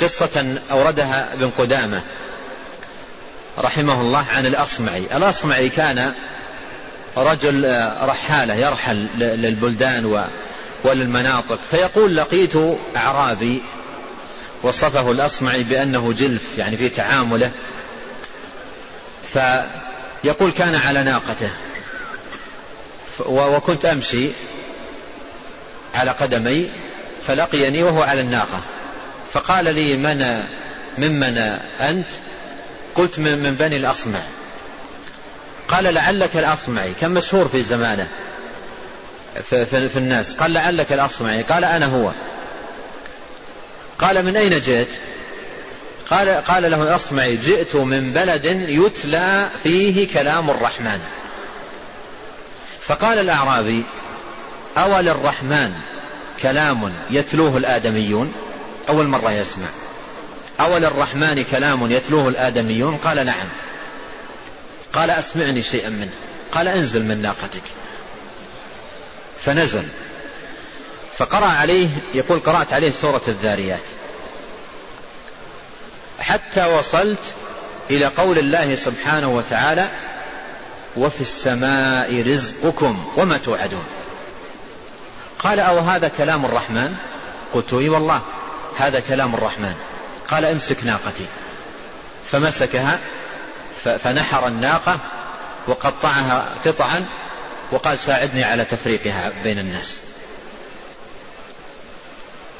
قصة أوردها ابن قدامة رحمه الله عن الأصمعي. الأصمعي كان رجل رحالة يرحل للبلدان وللمناطق فيقول لقيت أعرابي وصفه الأصمعي بأنه جلف يعني في تعامله. فيقول كان على ناقته. وكنت أمشي على قدمي فلقيني وهو على الناقة. فقال لي من ممن أنت؟ قلت من, من بني الأصمع. قال لعلك الأصمعي. كان مشهور في زمانه في, في, في الناس. قال لعلك الأصمعي. قال أنا هو. قال من أين جئت؟ قال, قال له الأصمعي جئت من بلد يتلى فيه كلام الرحمن. فقال الأعرابي أول الرحمن كلام يتلوه الآدميون؟ أول مرة يسمع. أول الرحمن كلام يتلوه الآدميون؟ قال نعم. قال أسمعني شيئا منه. قال انزل من ناقتك. فنزل. فقرأ عليه يقول قرأت عليه سورة الذاريات. حتى وصلت إلى قول الله سبحانه وتعالى وفي السماء رزقكم وما توعدون. قال أو هذا كلام الرحمن؟ قلت إي والله هذا كلام الرحمن. قال امسك ناقتي. فمسكها فنحر الناقة وقطعها قطعا وقال ساعدني على تفريقها بين الناس.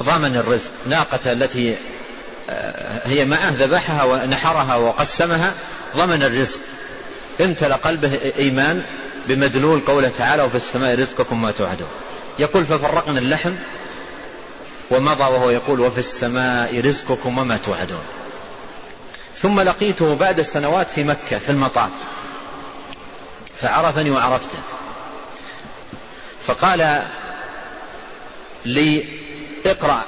ضمن الرزق ناقة التي آه، هي معه ذبحها ونحرها وقسمها ضمن الرزق. امتلأ قلبه إيمان بمدلول قوله تعالى وفي السماء رزقكم ما توعدون. يقول ففرقنا اللحم ومضى وهو يقول وفي السماء رزقكم وما توعدون. ثم لقيته بعد سنوات في مكة في المطاف. فعرفني وعرفته. فقال لي اقرأ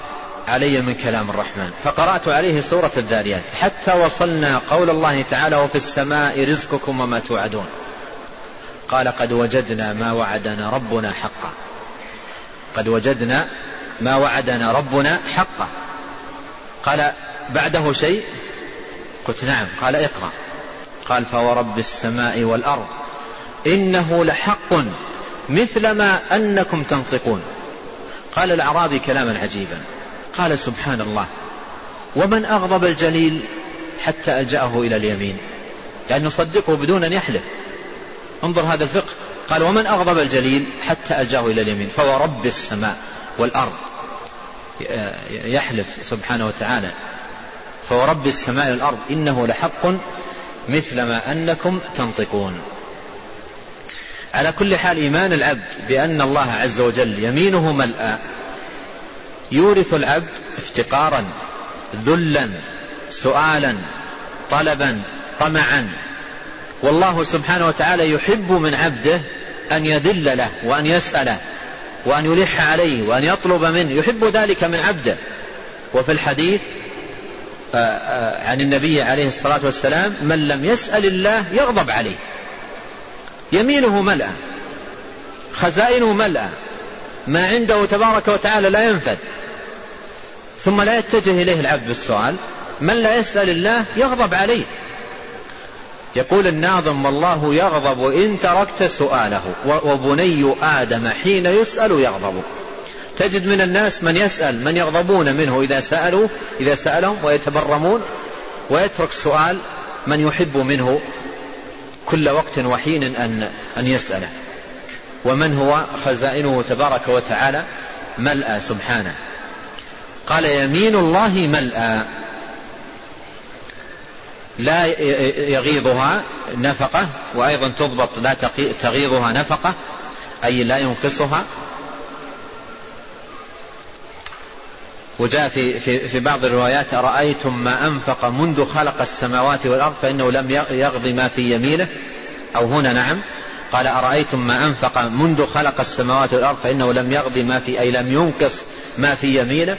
علي من كلام الرحمن. فقرأت عليه سورة الذاريات. حتى وصلنا قول الله تعالى وفي السماء رزقكم وما توعدون. قال قد وجدنا ما وعدنا ربنا حقا. قد وجدنا ما وعدنا ربنا حقا. قال بعده شيء؟ قلت نعم. قال اقرأ. قال فورب السماء والأرض إنه لحق مثل ما أنكم تنطقون. قال الأعرابي كلاما عجيبا قال سبحان الله ومن أغضب الجليل حتى ألجأه إلى اليمين يعني نصدقه بدون أن يحلف. انظر هذا الفقه قال ومن أغضب الجليل حتى ألجأه إلى اليمين فورب السماء والأرض. يحلف سبحانه وتعالى. فورب السماء والأرض إنه لحق مثل ما أنكم تنطقون. على كل حال إيمان العبد بأن الله عز وجل يمينه ملأى يورث العبد افتقارا ذلا سؤالا طلبا طمعا. والله سبحانه وتعالى يحب من عبده أن يذل له وأن يسأله وأن يلح عليه وأن يطلب منه يحب ذلك من عبده. وفي الحديث آه، آه، عن النبي عليه الصلاة والسلام من لم يسأل الله يغضب عليه. يمينه ملأى خزائنه ملأى ما عنده تبارك وتعالى لا ينفد. ثم لا يتجه إليه العبد بالسؤال من لا يسأل الله يغضب عليه. يقول الناظم والله يغضب إن تركت سؤاله وبني آدم حين يسأل يغضب. تجد من الناس من يسأل من يغضبون منه إذا سألوا إذا سألهم ويتبرمون ويترك سؤال من يحب منه. كل وقت وحين أن أن يسأله ومن هو؟ خزائنه تبارك وتعالى ملأى سبحانه. قال يمين الله ملأى. لا يغيضها نفقة وأيضا تضبط لا تغيضها نفقة أي لا ينقصها. وجاء في, في, في بعض الروايات أرأيتم ما أنفق منذ خلق السماوات والأرض فإنه لم يغض ما في يمينه؟ أو هنا نعم. قال أرأيتم ما أنفق منذ خلق السماوات والأرض فإنه لم يغض ما في أي لم ينقص ما في يمينه؟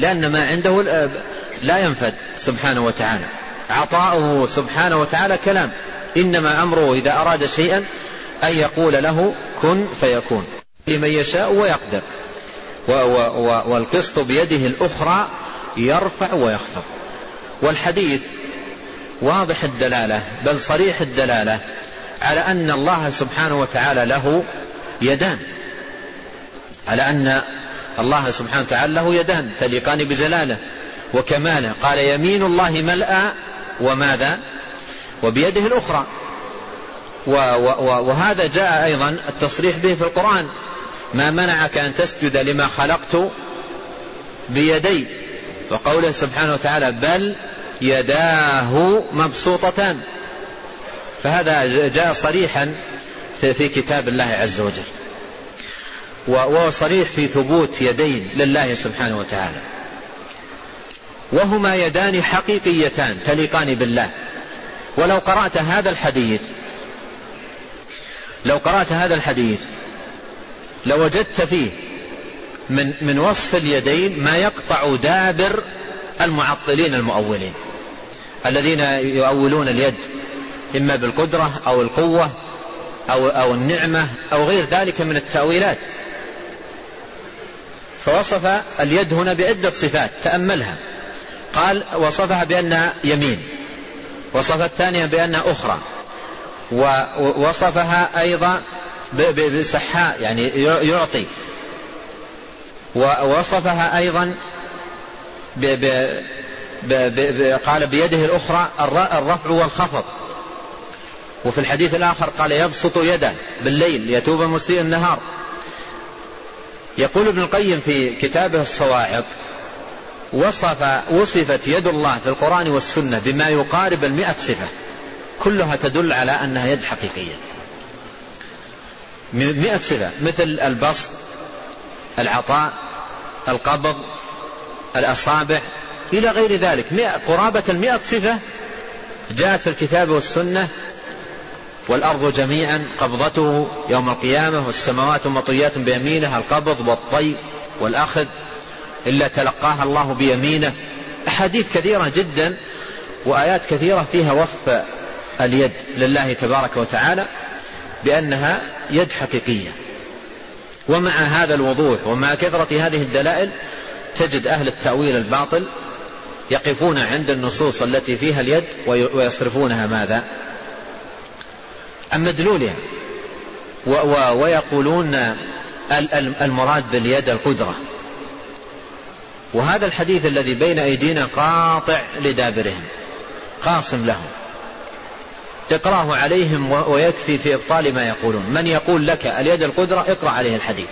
لأن ما عنده لا ينفد سبحانه وتعالى. عطاؤه سبحانه وتعالى كلام. إنما أمره إذا أراد شيئا أن يقول له كن فيكون. لمن يشاء ويقدر. والقسط بيده الأخرى يرفع ويخفض. والحديث واضح الدلالة بل صريح الدلالة على أن الله سبحانه وتعالى له يدان. على أن الله سبحانه وتعالى له يدان تليقان بجلاله وكماله. قال يمين الله ملأى وماذا؟ وبيده الأخرى. وهذا جاء أيضا التصريح به في القرآن. ما منعك أن تسجد لما خلقت بيدي؟ وقوله سبحانه وتعالى بل يداه مبسوطتان. فهذا جاء صريحا في كتاب الله عز وجل. وهو صريح في ثبوت يدين لله سبحانه وتعالى. وهما يدان حقيقيتان تليقان بالله. ولو قرأت هذا الحديث لو قرأت هذا الحديث لوجدت فيه من من وصف اليدين ما يقطع دابر المعطلين المؤولين الذين يؤولون اليد إما بالقدرة أو القوة أو أو النعمة أو غير ذلك من التأويلات فوصف اليد هنا بعدة صفات تأملها قال وصفها بأنها يمين وصف الثانية بأنها أخرى ووصفها أيضا بسحاء يعني يعطي. ووصفها أيضا ب ب ب قال بيده الأخرى الرفع والخفض. وفي الحديث الآخر قال يبسط يده بالليل يتوب مسيء النهار. يقول ابن القيم في كتابه الصواعق وصف وصفت يد الله في القرآن والسنة بما يقارب المئة صفة. كلها تدل على أنها يد حقيقية. مئة صفة مثل البسط العطاء القبض الأصابع إلى غير ذلك. قرابة المئة صفة جاءت في الكتاب والسنة والأرض جميعا قبضته يوم القيامة والسماوات مطويات بيمينه القبض والطي والأخذ إلا تلقاها الله بيمينه. أحاديث كثيرة جدا وآيات كثيرة فيها وصف اليد لله تبارك وتعالى. بأنها يد حقيقية. ومع هذا الوضوح ومع كثرة هذه الدلائل تجد أهل التأويل الباطل يقفون عند النصوص التي فيها اليد ويصرفونها ماذا؟ عن مدلولها ويقولون المراد باليد القدرة. وهذا الحديث الذي بين أيدينا قاطع لدابرهم قاصم لهم. اقراه عليهم ويكفي في إبطال ما يقولون. من يقول لك اليد القدرة اقرأ عليه الحديث.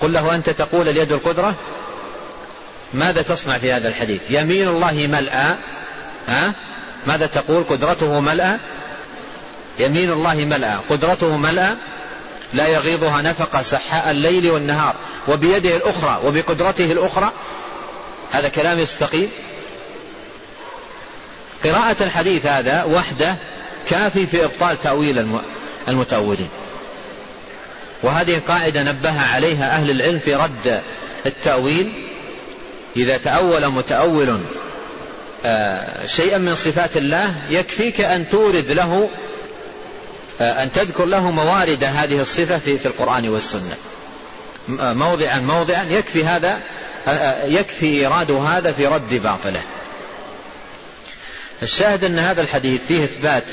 قل له أنت تقول اليد القدرة؟ ماذا تصنع في هذا الحديث؟ يمين الله ملأى. ها؟ ماذا تقول؟ قدرته ملأى. يمين الله ملأى. قدرته ملأى. لا يغيضها نفقة سحاء الليل والنهار. وبيده الأخرى وبقدرته الأخرى. هذا كلام يستقيم. قراءة الحديث هذا وحده كافي في إبطال تأويل المتأولين. وهذه قاعدة نبه عليها أهل العلم في رد التأويل. إذا تأول متأول آه، شيئا من صفات الله يكفيك أن تورد له آه، أن تذكر له موارد هذه الصفة في القرآن والسنة. آه، موضعا موضعا يكفي هذا يكفي إيراد هذا في رد باطله. الشاهد أن هذا الحديث فيه إثبات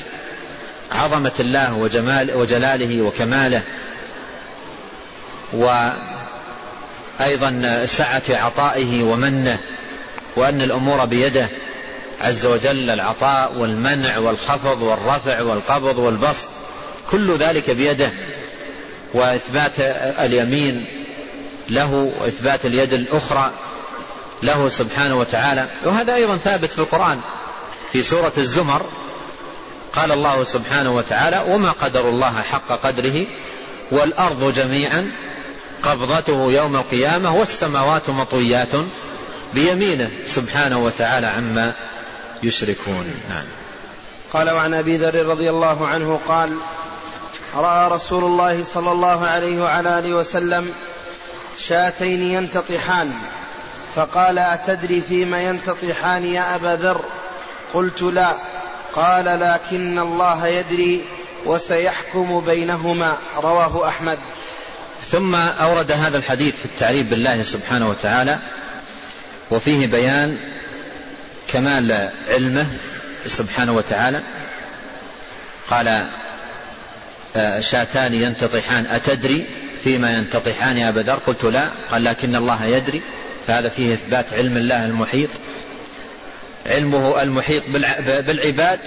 عظمة الله وجمال وجلاله وكماله وأيضا سعة عطائه ومنه وأن الأمور بيده عز وجل العطاء والمنع والخفض والرفع والقبض والبسط كل ذلك بيده وإثبات اليمين له وإثبات اليد الأخرى له سبحانه وتعالى. وهذا أيضا ثابت في القرآن. في سورة الزمر قال الله سبحانه وتعالى وما قدر الله حق قدره والأرض جميعا قبضته يوم القيامة والسماوات مطويات بيمينه سبحانه وتعالى عما يشركون. نعم. قال وعن أبي ذر رضي الله عنه قال رأى رسول الله صلى الله عليه وعلى آله وسلم شاتين ينتطحان فقال أتدري فيما ينتطحان يا أبا ذر؟ قلت لا. قال لكن الله يدري وسيحكم بينهما. رواه أحمد. ثم أورد هذا الحديث في التعريف بالله سبحانه وتعالى وفيه بيان كمال علمه سبحانه وتعالى. قال آه، شاتان ينتطحان أتدري فيما ينتطحان يا بدر قلت لا. قال لكن الله يدري. فهذا فيه إثبات علم الله المحيط. علمه المحيط بالعباد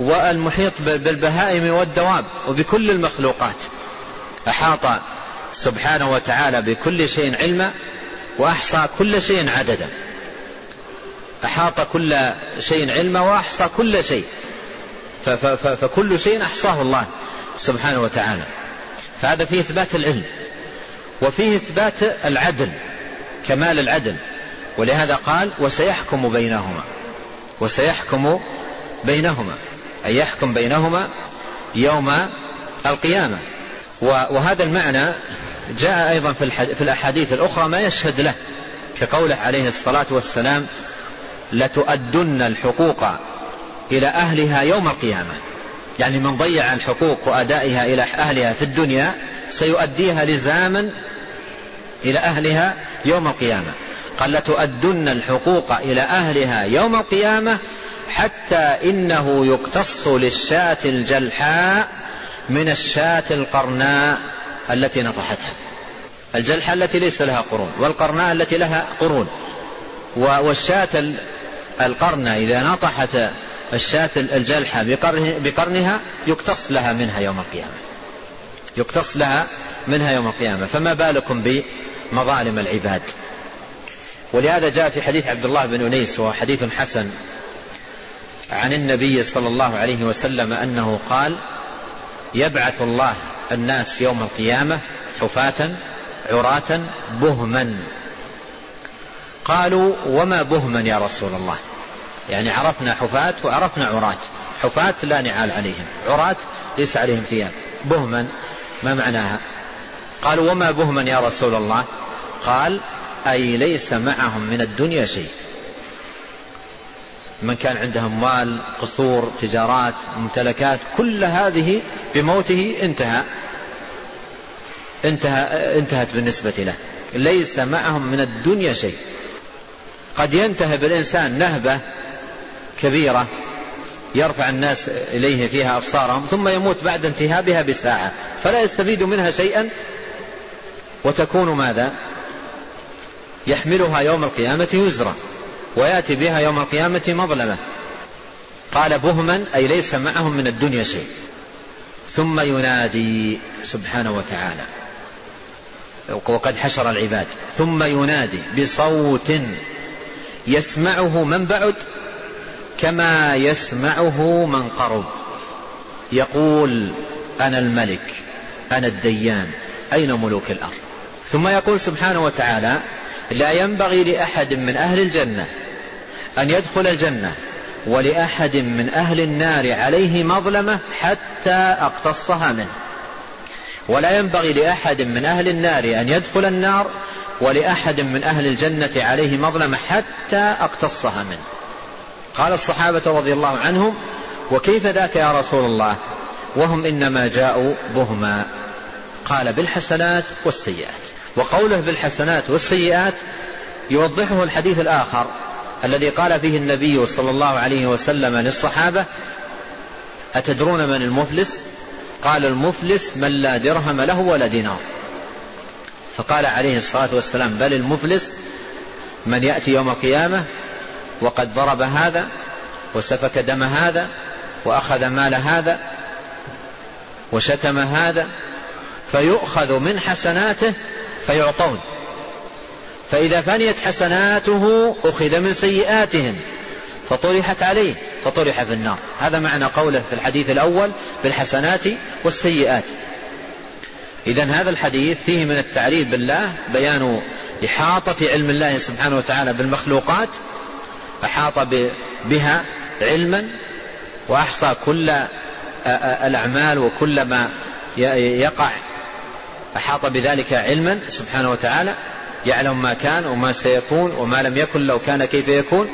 والمحيط بالبهائم والدواب وبكل المخلوقات. أحاط سبحانه وتعالى بكل شيء علما وأحصى كل شيء عددا. أحاط كل شيء علما وأحصى كل شيء. فكل شيء أحصاه الله سبحانه وتعالى. فهذا فيه إثبات العلم وفيه إثبات العدل كمال العدل. ولهذا قال وسيحكم بينهما. وسيحكم بينهما. أي يحكم بينهما يوم القيامة. وهذا المعنى جاء أيضا في الأحاديث الأخرى ما يشهد له كقوله عليه الصلاة والسلام لتؤدن الحقوق إلى أهلها يوم القيامة. يعني من ضيع الحقوق وأدائها إلى أهلها في الدنيا سيؤديها لزاما إلى أهلها يوم القيامة. قال لتؤدن الحقوق إلى أهلها يوم القيامة حتى إنه يقتص للشاة الجلحاء من الشاة القرناء التي نطحتها. الجلحة التي ليس لها قرون والقرناء التي لها قرون. والشاة القرن إذا نطحت الشاة الجلحة بقرنها يقتص لها منها يوم القيامة. يقتص لها منها يوم القيامة. فما بالكم بمظالم العباد؟ ولهذا جاء في حديث عبد الله بن أنيس وهو حديث حسن عن النبي صلى الله عليه وسلم أنه قال يبعث الله الناس يوم القيامة حفاة عراة بهما. قالوا وما بهما يا رسول الله؟ يعني عرفنا حفاة وعرفنا عراة. حفاة لا نعال عليهم عراة ليس عليهم ثياب بهما ما معناها؟ قالوا وما بهما يا رسول الله؟ قال أي ليس معهم من الدنيا شيء. من كان عنده أموال قصور تجارات ممتلكات كل هذه بموته انتهى. انتهى انتهت بالنسبة له. ليس معهم من الدنيا شيء. قد ينتهب الإنسان نهبة كبيرة يرفع الناس إليه فيها أبصارهم ثم يموت بعد انتهابها بساعة. فلا يستفيد منها شيئا. وتكون ماذا؟ يحملها يوم القيامة وزرا ويأتي بها يوم القيامة مظلمة. قال بهما أي ليس معهم من الدنيا شيء. ثم ينادي سبحانه وتعالى. وقد حشر العباد. ثم ينادي بصوت يسمعه من بعد كما يسمعه من قرب. يقول أنا الملك أنا الديان أين ملوك الأرض؟ ثم يقول سبحانه وتعالى لا ينبغي لأحد من أهل الجنة أن يدخل الجنة ولأحد من أهل النار عليه مظلمة حتى أقتصها منه. ولا ينبغي لأحد من أهل النار أن يدخل النار ولأحد من أهل الجنة عليه مظلمة حتى أقتصها منه. قال الصحابة رضي الله عنهم وكيف ذاك يا رسول الله؟ وهم إنما جاءوا بهما. قال بالحسنات والسيئات. وقوله بالحسنات والسيئات يوضحه الحديث الآخر الذي قال فيه النبي صلى الله عليه وسلم للصحابة أتدرون من المفلس؟ قال المفلس من لا درهم له ولا دينار. فقال عليه الصلاة والسلام بل المفلس من يأتي يوم القيامة وقد ضرب هذا وسفك دم هذا وأخذ مال هذا وشتم هذا فيؤخذ من حسناته فيعطون. فإذا فنيت حسناته أخذ من سيئاتهم فطرحت عليه فطرح في النار. هذا معنى قوله في الحديث الأول بالحسنات والسيئات. إذا هذا الحديث فيه من التعريف بالله بيان إحاطة علم الله سبحانه وتعالى بالمخلوقات أحاط بها علما وأحصى كل الأعمال وكل ما يقع أحاط بذلك علما سبحانه وتعالى يعلم ما كان وما سيكون وما لم يكن لو كان كيف يكون.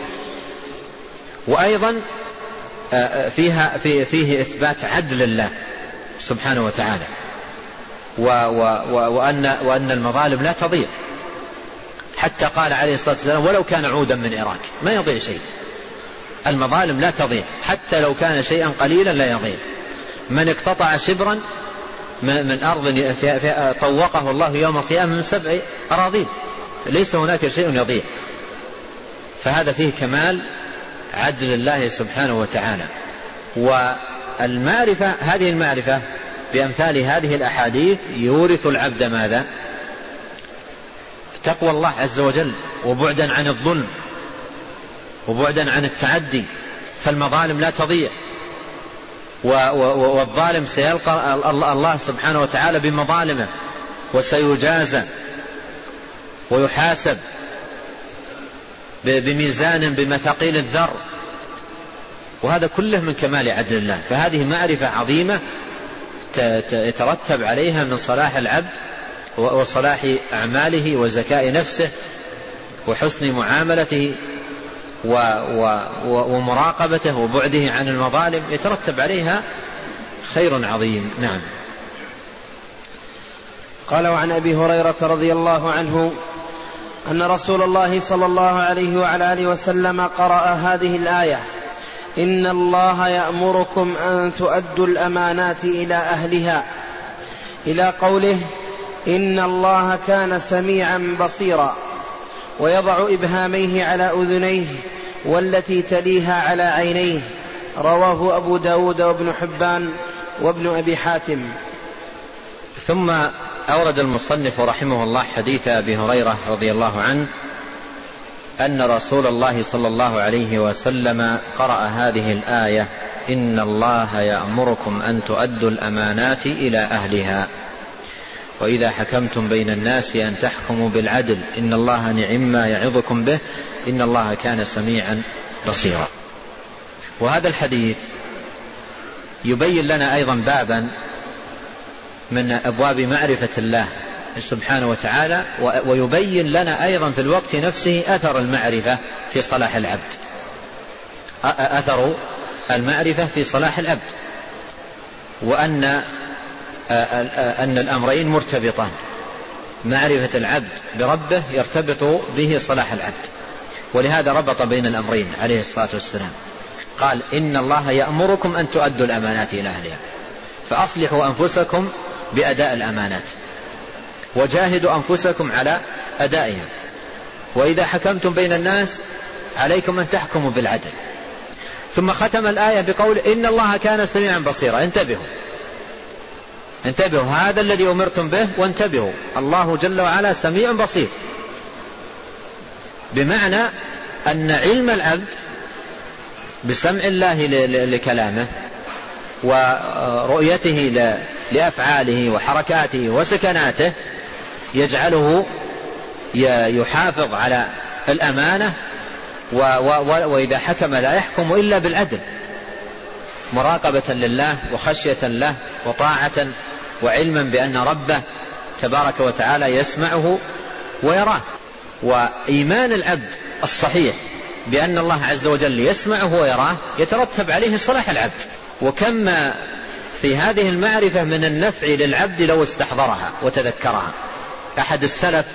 وأيضا فيها في فيه إثبات عدل الله سبحانه وتعالى. و و و وأن, وأن المظالم لا تضيع. حتى قال عليه الصلاة والسلام ولو كان عودا من عراك ما يضيع شيء. المظالم لا تضيع حتى لو كان شيئا قليلا لا يضيع. من اقتطع شبرا من أرض طوقه الله يوم القيامة من سبع أراضين. ليس هناك شيء يضيع. فهذا فيه كمال عدل الله سبحانه وتعالى. والمعرفة هذه المعرفة بأمثال هذه الأحاديث يورث العبد ماذا؟ تقوى الله عز وجل وبعدا عن الظلم وبعدا عن التعدي. فالمظالم لا تضيع. والظالم سيلقى الله سبحانه وتعالى بمظالمه وسيجازى ويحاسب بميزان بمثاقيل الذر وهذا كله من كمال عدل الله. فهذه معرفة عظيمة يترتب عليها من صلاح العبد وصلاح أعماله وزكاء نفسه وحسن معاملته ومراقبته وبعده عن المظالم يترتب عليها خير عظيم. نعم. قال وعن أبي هريرة رضي الله عنه أن رسول الله صلى الله عليه وعلى آله وسلم قرأ هذه الآية. إن الله يأمركم أن تؤدوا الأمانات إلى أهلها. إلى قوله إن الله كان سميعا بصيرا. ويضع إبهاميه على أذنيه. والتي تليها على عينيه رواه أبو داود وابن حبان وابن أبي حاتم. ثم أورد المصنف رحمه الله حديث أبي هريرة رضي الله عنه أن رسول الله صلى الله عليه وسلم قرأ هذه الآية إن الله يأمركم أن تؤدوا الأمانات إلى أهلها. وإذا حكمتم بين الناس أن تحكموا بالعدل إن الله نعم ما يعظكم به إن الله كان سميعا بصيرا. وهذا الحديث يبين لنا أيضا بابا من أبواب معرفة الله سبحانه وتعالى ويبين لنا أيضا في الوقت نفسه أثر المعرفة في صلاح العبد. أثر المعرفة في صلاح العبد. وأن أن الأمرين مرتبطان. معرفة العبد بربه يرتبط به صلاح العبد. ولهذا ربط بين الأمرين عليه الصلاة والسلام. قال إن الله يأمركم أن تؤدوا الأمانات إلى أهلها. فأصلحوا أنفسكم بأداء الأمانات. وجاهدوا أنفسكم على أدائها. وإذا حكمتم بين الناس عليكم أن تحكموا بالعدل. ثم ختم الآية بقول إن الله كان سميعا بصيرا. انتبهوا. انتبهوا. هذا الذي أمرتم به وانتبهوا. الله جل وعلا سميع بصير. بمعنى أن علم العبد بسمع الله لكلامه ورؤيته لأفعاله وحركاته وسكناته يجعله يحافظ على الأمانة وإذا حكم لا يحكم إلا بالعدل مراقبة لله وخشية له وطاعة وعلما بأن ربه تبارك وتعالى يسمعه ويراه. وإيمان العبد الصحيح بأن الله عز وجل يسمعه ويراه يترتب عليه صلاح العبد. وكم في هذه المعرفة من النفع للعبد لو استحضرها وتذكرها. أحد السلف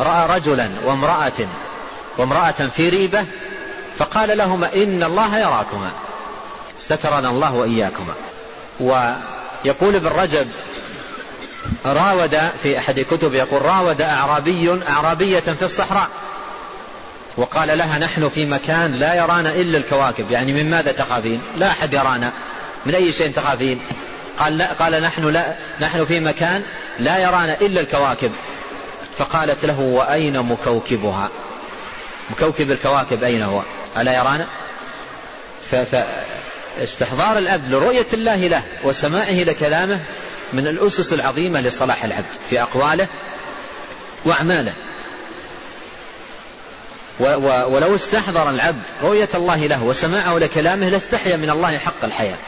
رأى رجلا وامرأة وامرأة في ريبة فقال لهما إن الله يراكما سترنا الله وإياكما. ويقول ابن رجب راود في أحد كتب يقول راود أعرابي أعرابية في الصحراء. وقال لها نحن في مكان لا يرانا إلا الكواكب. يعني من ماذا تخافين؟ لا أحد يرانا. من أي شيء تخافين؟ قال, لا قال نحن, لا نحن في مكان لا يرانا إلا الكواكب. فقالت له وأين مكوكبها؟ مكوكب الكواكب أين هو؟ ألا يرانا؟ فاستحضار العبد لرؤية الله له وسماعه لكلامه من الأسس العظيمة لصلاح العبد في أقواله وأعماله. ولو استحضر العبد رؤية الله له وسماعه لكلامه لاستحيا من الله حق الحياة.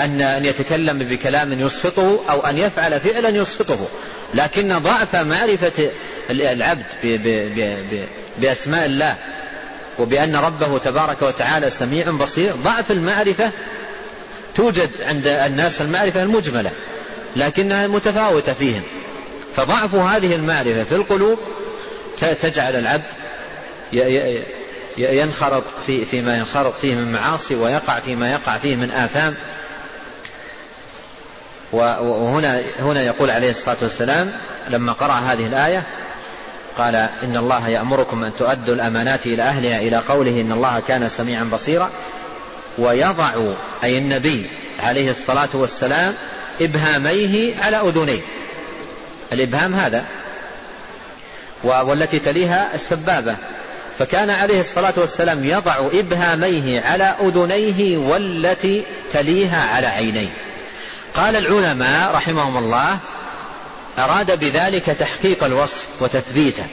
أن أن يتكلم بكلام يسخطه أو أن يفعل فعلا يسخطه. لكن ضعف معرفة العبد بأسماء الله وبأن ربه تبارك وتعالى سميع بصير ضعف المعرفة توجد عند الناس المعرفة المجملة. لكنها متفاوتة فيهم. فضعف هذه المعرفة في القلوب تجعل العبد ينخرط في فيما ينخرط فيه من معاصي ويقع فيما يقع فيه من آثام. وهنا هنا يقول عليه الصلاة والسلام لما قرأ هذه الآية قال إن الله يأمركم أن تؤدوا الأمانات إلى أهلها إلى قوله إن الله كان سميعا بصيرا. ويضع أي النبي عليه الصلاة والسلام إبهاميه على أذنيه. الإبهام هذا والتي تليها السبابة. فكان عليه الصلاة والسلام يضع إبهاميه على أذنيه والتي تليها على عينيه. قال العلماء رحمهم الله أراد بذلك تحقيق الوصف وتثبيته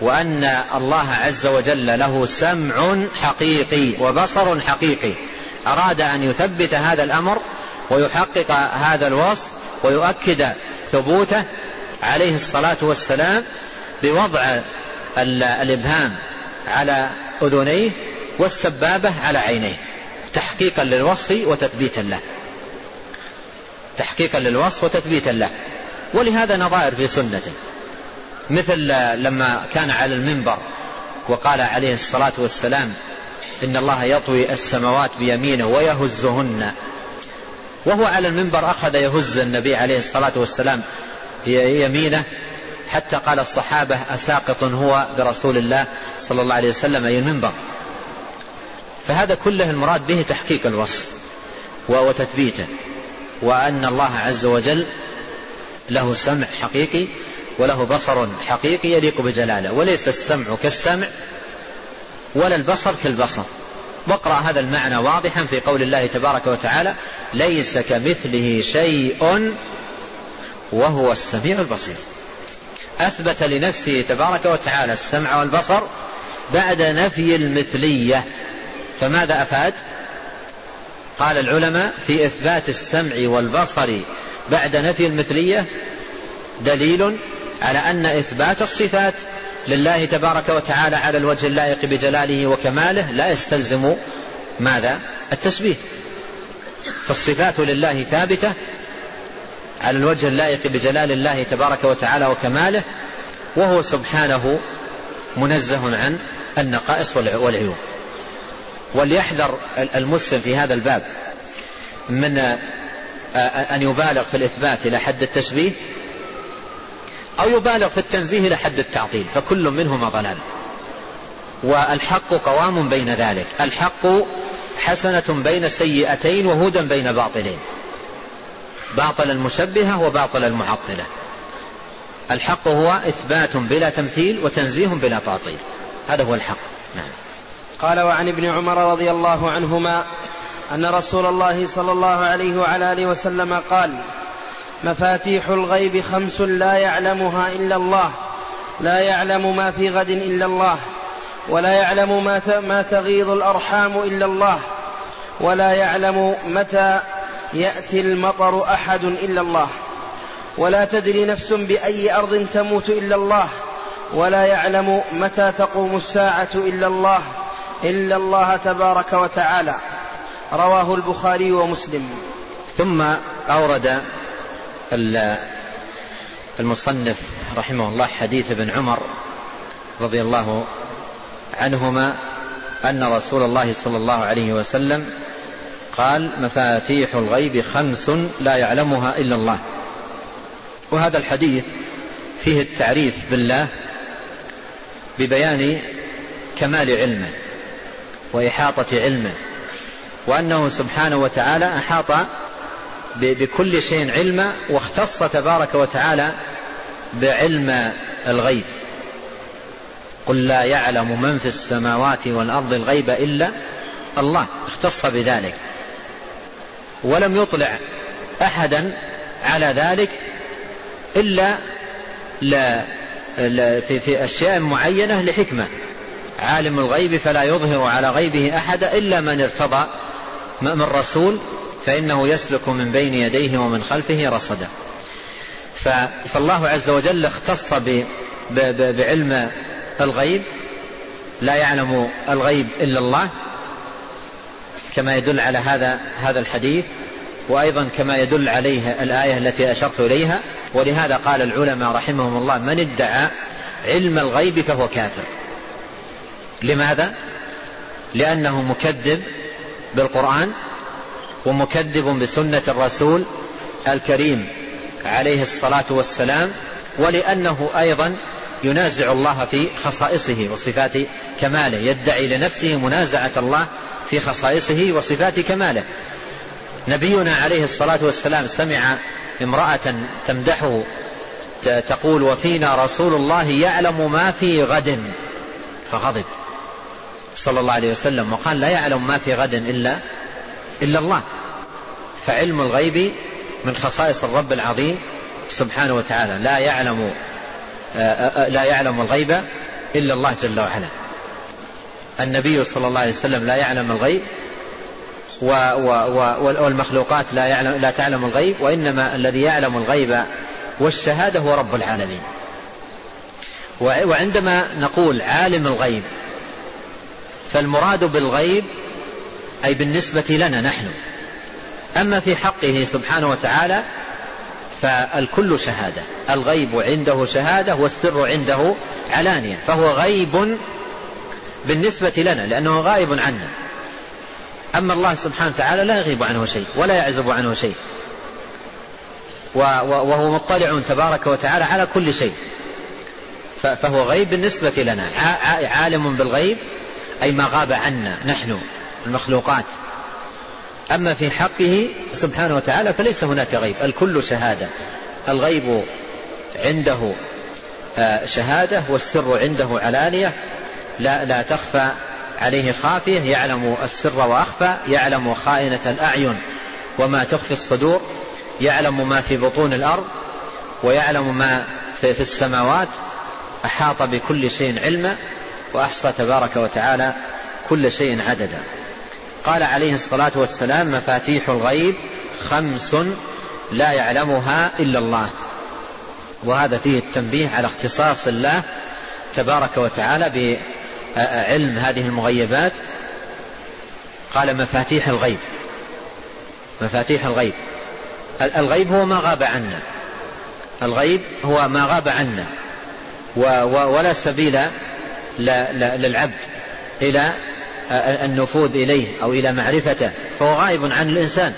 وأن الله عز وجل له سمع حقيقي وبصر حقيقي. أراد أن يثبت هذا الأمر ويحقق هذا الوصف ويؤكد ثبوته عليه الصلاة والسلام بوضع الإبهام على أذنيه والسبابة على عينيه تحقيقا للوصف وتثبيتا له. تحقيقا للوصف وتثبيتا له. ولهذا نظائر في سنته. مثل لما كان على المنبر وقال عليه الصلاة والسلام إن الله يطوي السماوات بيمينه ويهزهن وهو على المنبر أخذ يهز النبي عليه الصلاة والسلام يمينه حتى قال الصحابة أساقط هو برسول الله صلى الله عليه وسلم أي المنبر. فهذا كله المراد به تحقيق الوصف وتثبيته وأن الله عز وجل له سمع حقيقي وله بصر حقيقي يليق بجلاله وليس السمع كالسمع ولا البصر كالبصر. واقرأ هذا المعنى واضحا في قول الله تبارك وتعالى ليس كمثله شيء وهو السميع البصير. أثبت لنفسه تبارك وتعالى السمع والبصر بعد نفي المثلية. فماذا أفاد؟ قال العلماء في إثبات السمع والبصر بعد نفي المثلية دليل على أن إثبات الصفات لله تبارك وتعالى على الوجه اللائق بجلاله وكماله لا يستلزم ماذا؟ التشبيه فالصفات لله ثابتة على الوجه اللائق بجلال الله تبارك وتعالى وكماله وهو سبحانه منزه عن النقائص والعيوب. وليحذر المسلم في هذا الباب من أن يبالغ في الإثبات إلى حد التشبيه أو يبالغ في التنزيه إلى حد التعطيل فكل منهما ضلال. والحق قوام بين ذلك. الحق حسنة بين سيئتين وهدى بين باطلين. باطل المشبهة وباطل المعطلة. الحق هو إثبات بلا تمثيل وتنزيه بلا تعطيل. هذا هو الحق. نعم. قال وعن ابن عمر رضي الله عنهما أن رسول الله صلى الله عليه وعلى آله وسلم قال مفاتيح الغيب خمس لا يعلمها إلا الله. لا يعلم ما في غد إلا الله. ولا يعلم ما ما تغيض الأرحام إلا الله. ولا يعلم متى يأتي المطر أحد إلا الله. ولا تدري نفس بأي أرض تموت إلا الله. ولا يعلم متى تقوم الساعة إلا الله. إلا الله تبارك وتعالى. رواه البخاري ومسلم. ثم أورد المصنف رحمه الله حديث ابن عمر رضي الله عنهما أن رسول الله صلى الله عليه وسلم قال مفاتيح الغيب خمس لا يعلمها إلا الله. وهذا الحديث فيه التعريف بالله ببيان كمال علمه وإحاطة علمه وأنه سبحانه وتعالى أحاط بكل شيء علما واختص تبارك وتعالى بعلم الغيب. قل لا يعلم من في السماوات والأرض الغيب إلا الله. اختص بذلك. ولم يطلع أحدا على ذلك إلا لا في, في أشياء معينة لحكمة. عالم الغيب فلا يظهر على غيبه أحدا إلا من ارتضى من رسول فإنه يسلك من بين يديه ومن خلفه رصدا. فالله عز وجل اختص بعلم الغيب لا يعلم الغيب إلا الله كما يدل على هذا هذا الحديث وأيضا كما يدل عليه الآية التي أشرت إليها. ولهذا قال العلماء رحمهم الله من ادعى علم الغيب فهو كافر. لماذا؟ لأنه مكذب بالقرآن ومكذب بسنة الرسول الكريم عليه الصلاة والسلام ولأنه أيضا ينازع الله في خصائصه وصفات كماله يدعي لنفسه منازعة الله في خصائصه وصفات كماله. نبينا عليه الصلاة والسلام سمع امرأة تمدحه تقول وفينا رسول الله يعلم ما في غد. فغضب صلى الله عليه وسلم وقال لا يعلم ما في غد إلا إلا الله. فعلم الغيب من خصائص الرب العظيم سبحانه وتعالى. لا يعلم لا يعلم الغيب إلا الله جل وعلا. النبي صلى الله عليه وسلم لا يعلم الغيب والمخلوقات لا, يعلم لا تعلم الغيب وإنما الذي يعلم الغيب والشهادة هو رب العالمين. وعندما نقول عالم الغيب فالمراد بالغيب أي بالنسبة لنا نحن. أما في حقه سبحانه وتعالى فالكل شهادة. الغيب عنده شهادة والسر عنده علانية. فهو غيب بالنسبة لنا لأنه غائب عنا. أما الله سبحانه وتعالى لا يغيب عنه شيء ولا يعزب عنه شيء. وهو مطلع تبارك وتعالى على كل شيء. فهو غيب بالنسبة لنا. عالم بالغيب أي ما غاب عنا نحن. المخلوقات. أما في حقه سبحانه وتعالى فليس هناك غيب. الكل شهادة. الغيب عنده آه، شهادة والسر عنده علانية. لا, لا تخفى عليه خافية. يعلم السر وأخفى. يعلم خائنة الأعين وما تخفي الصدور. يعلم ما في بطون الأرض. ويعلم ما في, السماوات. أحاط بكل شيء علما. وأحصى تبارك وتعالى كل شيء عددا. قال عليه الصلاة والسلام مفاتيح الغيب خمس لا يعلمها إلا الله. وهذا فيه التنبيه على اختصاص الله تبارك وتعالى بعلم هذه المغيبات. قال مفاتيح الغيب. مفاتيح الغيب. الغيب هو ما غاب عنا الغيب هو ما غاب عنا ولا سبيل للعبد إلى النفوذ إليه أو إلى معرفته فهو غائب عن الإنسان.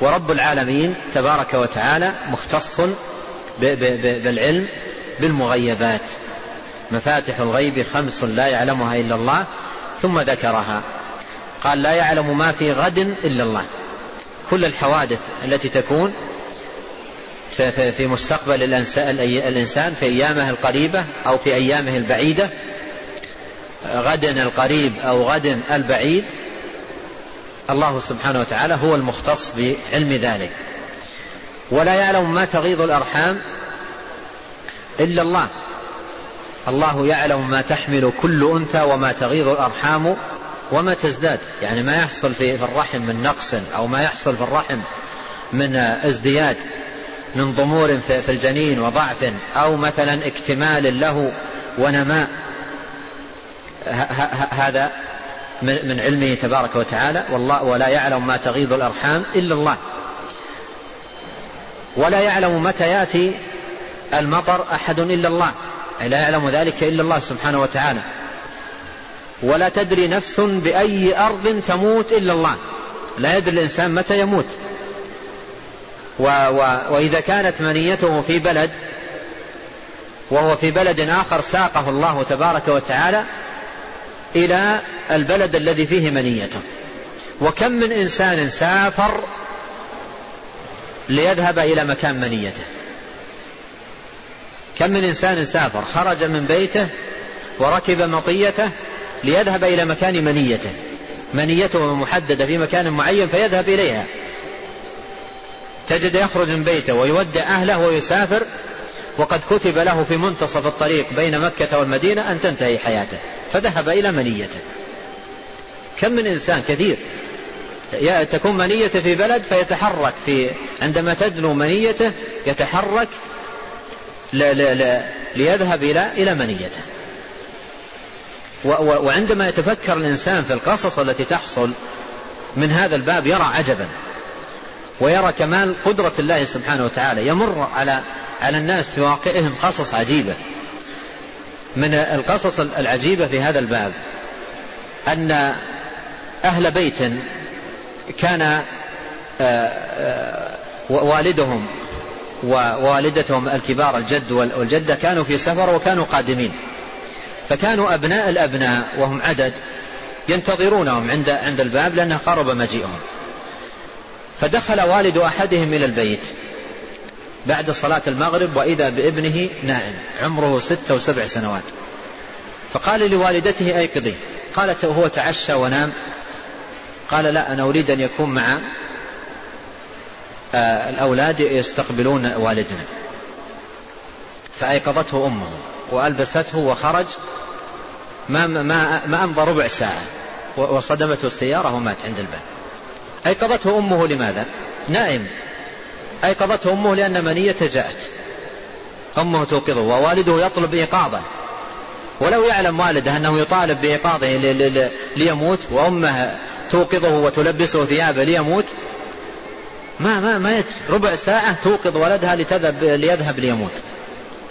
ورب العالمين تبارك وتعالى مختص بالعلم بالمغيبات. مفاتح الغيب خمس لا يعلمها إلا الله ثم ذكرها. قال لا يعلم ما في غد إلا الله. كل الحوادث التي تكون في مستقبل الإنسان في أيامه القريبة أو في أيامه البعيدة غد القريب أو غد البعيد الله سبحانه وتعالى هو المختص بعلم ذلك. ولا يعلم ما تغيض الأرحام إلا الله. الله يعلم ما تحمل كل أنثى وما تغيض الأرحام وما تزداد. يعني ما يحصل في الرحم من نقص أو ما يحصل في الرحم من ازدياد من ضمور في الجنين وضعف أو مثلا اكتمال له ونماء. هذا من علمه تبارك وتعالى والله ولا يعلم ما تغيض الأرحام إلا الله. ولا يعلم متى يأتي المطر أحد إلا الله. لا يعلم ذلك إلا الله سبحانه وتعالى. ولا تدري نفس بأي أرض تموت إلا الله. لا يدري الإنسان متى يموت. و و وإذا كانت منيته في بلد وهو في بلد آخر ساقه الله تبارك وتعالى إلى البلد الذي فيه منيته. وكم من إنسان سافر ليذهب إلى مكان منيته. كم من إنسان سافر خرج من بيته وركب مطيته ليذهب إلى مكان منيته. منيته محددة في مكان معين فيذهب إليها. تجد يخرج من بيته ويودع أهله ويسافر وقد كتب له في منتصف الطريق بين مكة والمدينة أن تنتهي حياته فذهب إلى منيته. كم من إنسان كثير. تكون منيته في بلد فيتحرك في عندما تدنو منيته يتحرك ليذهب إلى إلى منيته. وعندما يتفكر الإنسان في القصص التي تحصل من هذا الباب يرى عجبا ويرى كمال قدرة الله سبحانه وتعالى. يمر على على الناس في واقعهم قصص عجيبة. من القصص العجيبة في هذا الباب أن أهل بيت كان آه، آه، والدهم ووالدتهم الكبار الجد والجدة كانوا في سفر وكانوا قادمين. فكانوا أبناء الأبناء وهم عدد ينتظرونهم عند عند الباب لأنه قرب مجيئهم. فدخل والد أحدهم إلى البيت. بعد صلاة المغرب وإذا بابنه نائم. عمره ست أو سبع سنوات. فقال لوالدته أيقظي قالت وهو تعشى ونام. قال لا أنا أريد أن يكون مع آه، الأولاد يستقبلون والدنا. فأيقظته أمه وألبسته وخرج. ما, ما, ما أمضى ربع ساعة وصدمته السيارة ومات عند الباب. أيقظته أمه لماذا؟ نائم. أيقظته أمه لأن منيته جاءت. أمه توقظه ووالده يطلب إيقاظه ولو يعلم والده أنه يطالب بإيقاظه ليموت وأمه توقظه وتلبسه ثيابه ليموت ما ما ما يدري. ربع ساعة توقظ ولدها لتذهب ليذهب ليموت.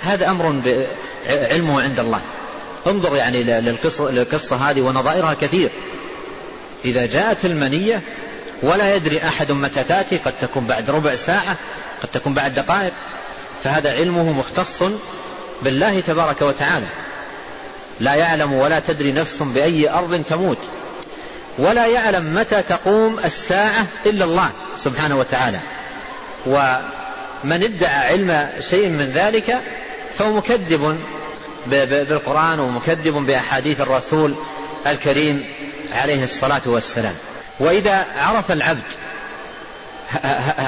هذا أمر علمه عند الله. انظر يعني للقصة, للقصة هذه ونظائرها كثير. إذا جاءت المنية ولا يدري أحد متى تأتي قد تكون بعد ربع ساعة قد تكون بعد دقائق. فهذا علمه مختص بالله تبارك وتعالى. لا يعلم ولا تدري نفس بأي أرض تموت. ولا يعلم متى تقوم الساعة إلا الله سبحانه وتعالى. ومن ادعى علم شيء من ذلك فهو مكذب بالقرآن ومكذب بأحاديث الرسول الكريم عليه الصلاة والسلام. وإذا عرف العبد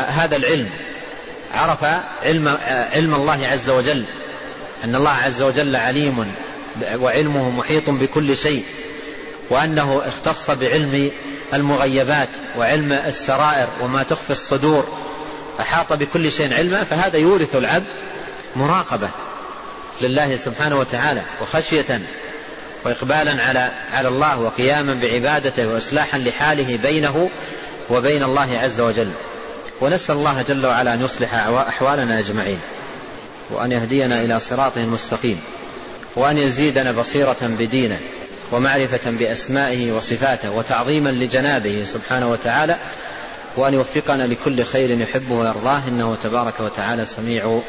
هذا العلم عرف علم, علم الله عز وجل أن الله عز وجل عليم وعلمه محيط بكل شيء وأنه اختص بعلم المغيبات وعلم السرائر وما تخفي الصدور أحاط بكل شيء علما فهذا يورث العبد مراقبة لله سبحانه وتعالى وخشية وإقبالا على على الله وقياما بعبادته وإصلاحا لحاله بينه وبين الله عز وجل. ونسأل الله جل وعلا أن يصلح أحوالنا أجمعين. وأن يهدينا إلى صراطه المستقيم وأن يزيدنا بصيرة بدينه ومعرفة بأسمائه وصفاته وتعظيما لجنابه سبحانه وتعالى. وأن يوفقنا لكل خير يحبه ويرضاه. إنه تبارك وتعالى سميع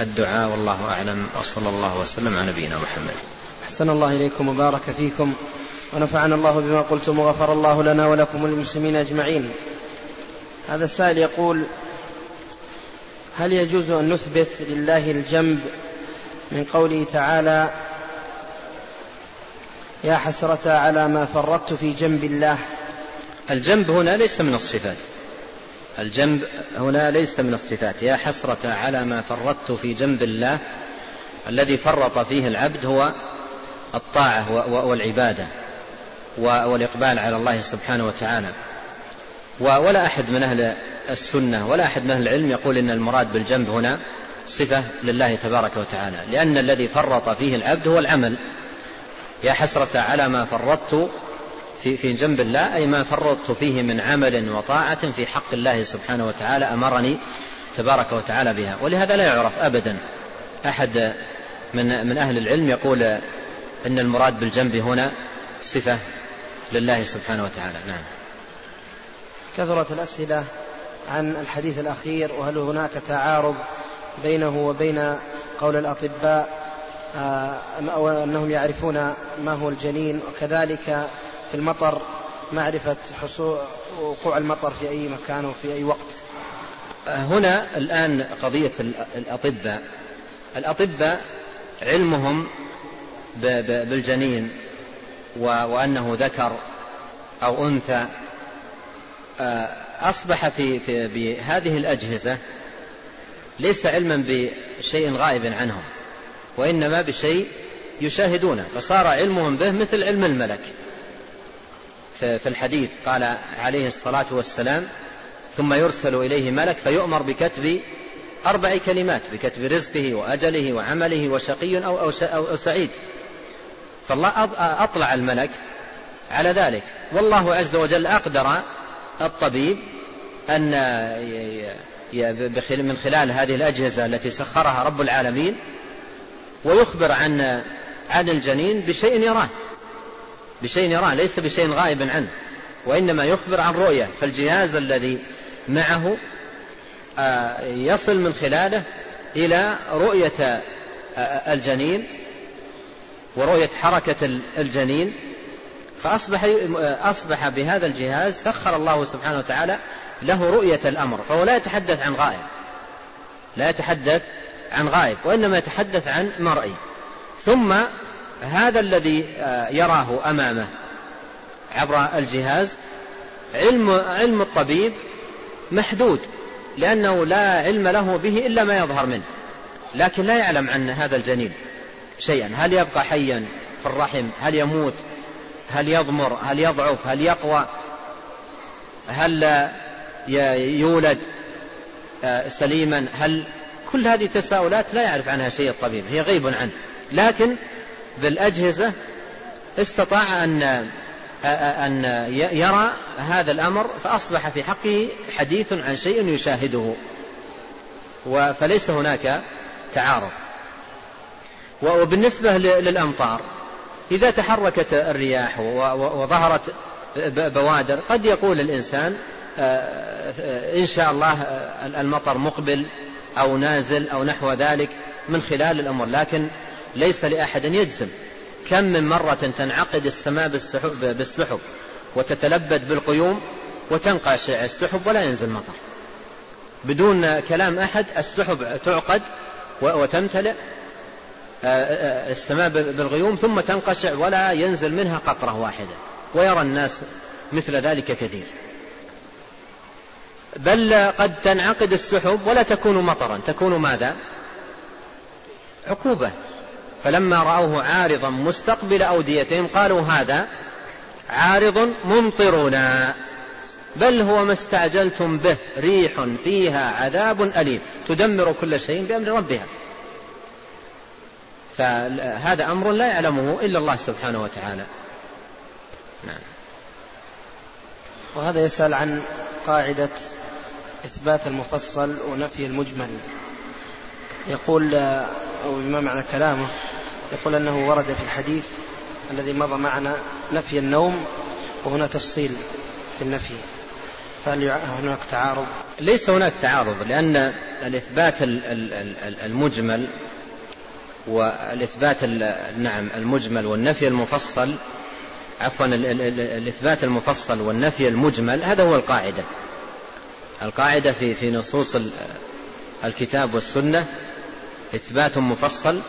الدعاء. والله أعلم. وصلى الله وسلم على نبينا محمد. أحسن الله إليكم وبارك فيكم ونفعنا الله بما قلتم وغفر الله لنا ولكم وللمسلمين أجمعين. هذا السائل يقول هل يجوز أن نثبت لله الجنب من قوله تعالى يا حسرة على ما فرطت في جنب الله؟ الجنب هنا ليس من الصفات. الجنب هنا ليس من الصفات. يا حسرة على ما فرطت في جنب الله الذي فرط فيه العبد هو الطاعة والعبادة والإقبال على الله سبحانه وتعالى. ولا أحد من أهل السنة ولا أحد من أهل العلم يقول إن المراد بالجنب هنا صفة لله تبارك وتعالى. لأن الذي فرط فيه العبد هو العمل. يا حسرة على ما فرطت في, في جنب الله أي ما فرطت فيه من عمل وطاعة في حق الله سبحانه وتعالى أمرني تبارك وتعالى بها. ولهذا لا يعرف أبدا. أحد من, من أهل العلم يقول أن المراد بالجنب هنا صفة لله سبحانه وتعالى. نعم. كثرت الأسئلة عن الحديث الأخير وهل هناك تعارض بينه وبين قول الأطباء آه، أو أنهم يعرفون ما هو الجنين وكذلك في المطر معرفة حصول وقوع المطر في أي مكان وفي أي وقت؟ هنا الآن قضية الأطباء. الأطباء علمهم بالجنين وأنه ذكر أو أنثى آه، أصبح في, في بهذه الأجهزة ليس علما بشيء غائب عنهم وإنما بشيء يشاهدونه فصار علمهم به مثل علم الملك. في الحديث قال عليه الصلاة والسلام ثم يرسل إليه ملك فيؤمر بكتب أربع كلمات بكتب رزقه وأجله وعمله وشقي أو, أو, أو سعيد. فالله أطلع الملك على ذلك. والله عز وجل أقدر الطبيب أن من خلال هذه الأجهزة التي سخرها رب العالمين ويخبر عن عن الجنين بشيء يراه. بشيء يراه ليس بشيء غائب عنه وإنما يخبر عن رؤية. فالجهاز الذي معه آه، يصل من خلاله إلى رؤية آه، الجنين ورؤية حركة الجنين فأصبح أصبح بهذا الجهاز سخر الله سبحانه وتعالى له رؤية الأمر فهو لا يتحدث عن غائب لا يتحدث عن غائب وإنما يتحدث عن مرئي. ثم هذا الذي آه، يراه أمامه عبر الجهاز علم علم الطبيب محدود لأنه لا علم له به إلا ما يظهر منه لكن لا يعلم عن هذا الجنين. شيئا. هل يبقى حيا في الرحم؟ هل يموت؟ هل يضمر؟ هل يضعف؟ هل يقوى؟ هل يولد آه، سليما؟ هل كل هذه تساؤلات لا يعرف عنها شيء الطبيب هي غيب عنه. لكن بالأجهزة استطاع أن آه، آه، أن يرى هذا الأمر فأصبح في حقه حديث عن شيء يشاهده. فليس هناك تعارض. وبالنسبة للأمطار إذا تحركت الرياح وظهرت بوادر قد يقول الإنسان آه، إن شاء الله المطر مقبل أو نازل أو نحو ذلك من خلال الأمور لكن ليس لأحد يجزم. كم من مرة تنعقد السماء بالسحب, بالسحب وتتلبد بالقيوم وتنقشع السحب ولا ينزل مطر. بدون كلام أحد السحب تعقد وتمتلئ آه، آه، السماء بالغيوم ثم تنقشع ولا ينزل منها قطرة واحدة. ويرى الناس مثل ذلك كثير. بل قد تنعقد السحب ولا تكون مطرا. تكون ماذا؟ عقوبة. فلما رأوه عارضا مستقبل أوديتهم قالوا هذا عارض ممطرنا. بل هو ما استعجلتم به. ريح فيها عذاب أليم. تدمر كل شيء بأمر ربها. فهذا أمر لا يعلمه إلا الله سبحانه وتعالى. نعم. وهذا يسأل عن قاعدة إثبات المفصل ونفي المجمل. يقول أو بما معنى كلامه يقول أنه ورد في الحديث الذي مضى معنا نفي النوم وهنا تفصيل في النفي. فهل هناك تعارض؟ ليس هناك تعارض لأن الإثبات المجمل والإثبات نعم المجمل والنفي المفصل عفوا الإثبات المفصل والنفي المجمل هذا هو القاعدة. القاعدة في في نصوص الكتاب والسنة إثبات مفصل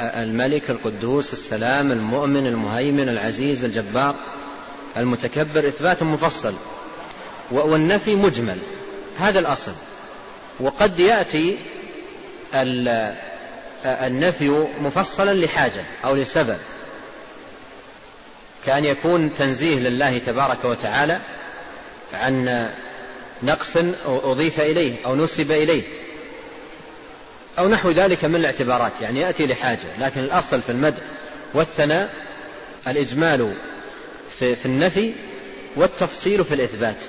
الملك القدوس السلام المؤمن المهيمن العزيز الجبار المتكبر إثبات مفصل والنفي مجمل هذا الأصل. وقد يأتي النفي مفصلا لحاجة أو لسبب كأن يكون تنزيه لله تبارك وتعالى عن نقص أضيف إليه أو نسب إليه أو نحو ذلك من الاعتبارات يعني يأتي لحاجة لكن الأصل في المدح والثناء الإجمال في, في النفي والتفصيل في الإثبات.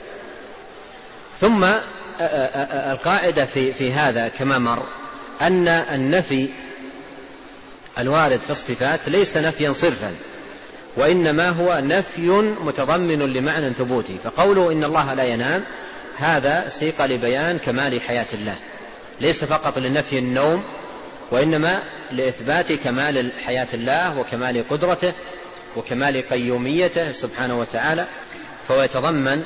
ثم القاعدة في, في هذا كما مر أن النفي الوارد في الصفات ليس نفيا صرفا وإنما هو نفي متضمن لمعنى ثبوتي. فقوله إن الله لا ينام هذا سيق لبيان كمال حياة الله. ليس فقط لنفي النوم وإنما لإثبات كمال حياة الله وكمال قدرته وكمال قيوميته سبحانه وتعالى فهو يتضمن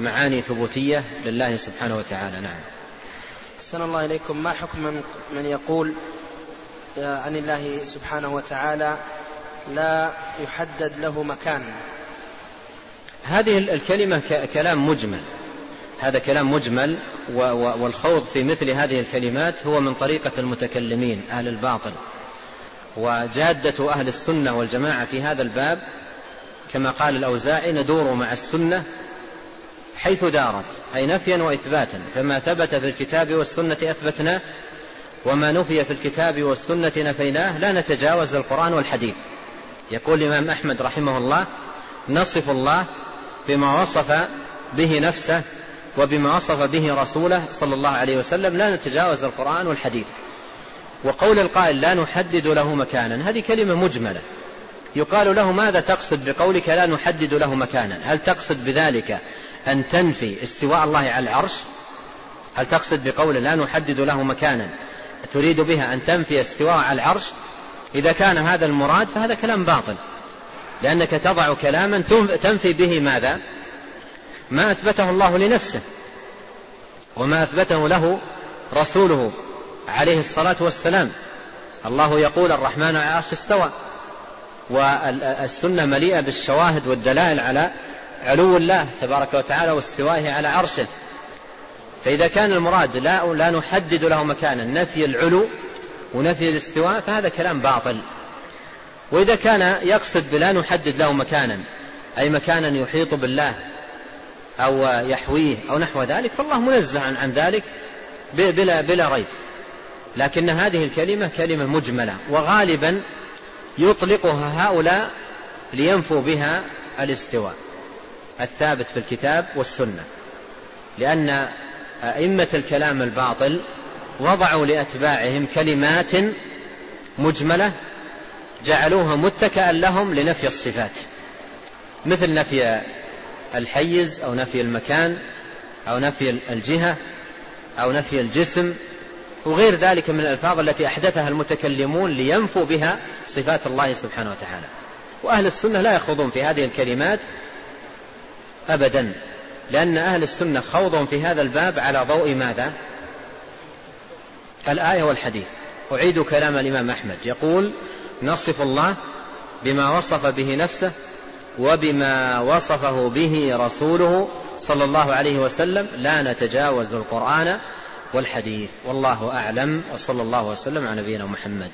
معاني ثبوتية لله سبحانه وتعالى. نعم. أحسن الله إليكم. ما حكم من, من يقول عن الله سبحانه وتعالى لا يحدد له مكان. هذه الكلمة كلام مجمل. هذا كلام مجمل والخوض في مثل هذه الكلمات هو من طريقة المتكلمين أهل الباطل. وجادة أهل السنة والجماعة في هذا الباب كما قال الأوزاعي ندور مع السنة حيث دارت أي نفيا وإثباتا. فما ثبت في الكتاب والسنة أثبتناه وما نفي في الكتاب والسنة نفيناه لا نتجاوز القرآن والحديث. يقول الإمام أحمد رحمه الله نصف الله بما وصف به نفسه وبما وصف به رسوله صلى الله عليه وسلم لا نتجاوز القرآن والحديث. وقول القائل لا نحدد له مكانا هذه كلمة مجملة. يقال له ماذا تقصد بقولك لا نحدد له مكانا؟ هل تقصد بذلك أن تنفي استواء الله على العرش؟ هل تقصد بقول لا نحدد له مكانا؟ تريد بها أن تنفي استواء على العرش إذا كان هذا المراد فهذا كلام باطل. لأنك تضع كلاما تنفي به ماذا؟ ما أثبته الله لنفسه وما أثبته له رسوله عليه الصلاة والسلام. الله يقول الرحمن على العرش استوى والسنة مليئة بالشواهد والدلائل على علو الله تبارك وتعالى واستوائه على عرشه. فإذا كان المراد لا, لا نحدد له مكانا نفي العلو ونفي الاستواء فهذا كلام باطل. وإذا كان يقصد بلا نحدد له مكانا أي مكانا يحيط بالله أو يحويه أو نحو ذلك فالله منزه عن ذلك بلا, بلا ريب لكن هذه الكلمة كلمة مجملة وغالبا يطلقها هؤلاء لينفوا بها الاستواء الثابت في الكتاب والسنة. لأن أئمة الكلام الباطل وضعوا لأتباعهم كلمات مجملة جعلوها متكئا لهم لنفي الصفات مثل نفي الحيز أو نفي المكان أو نفي الجهة أو نفي الجسم وغير ذلك من الألفاظ التي أحدثها المتكلمون لينفوا بها صفات الله سبحانه وتعالى. وأهل السنة لا يخوضون في هذه الكلمات أبدا. لأن أهل السنة خوضهم في هذا الباب على ضوء ماذا؟ الآية والحديث. أعيد كلام الإمام أحمد. يقول نصف الله بما وصف به نفسه وبما وصفه به رسوله صلى الله عليه وسلم. لا نتجاوز القرآن والحديث. والله أعلم. وصلى الله وسلم على نبينا محمد.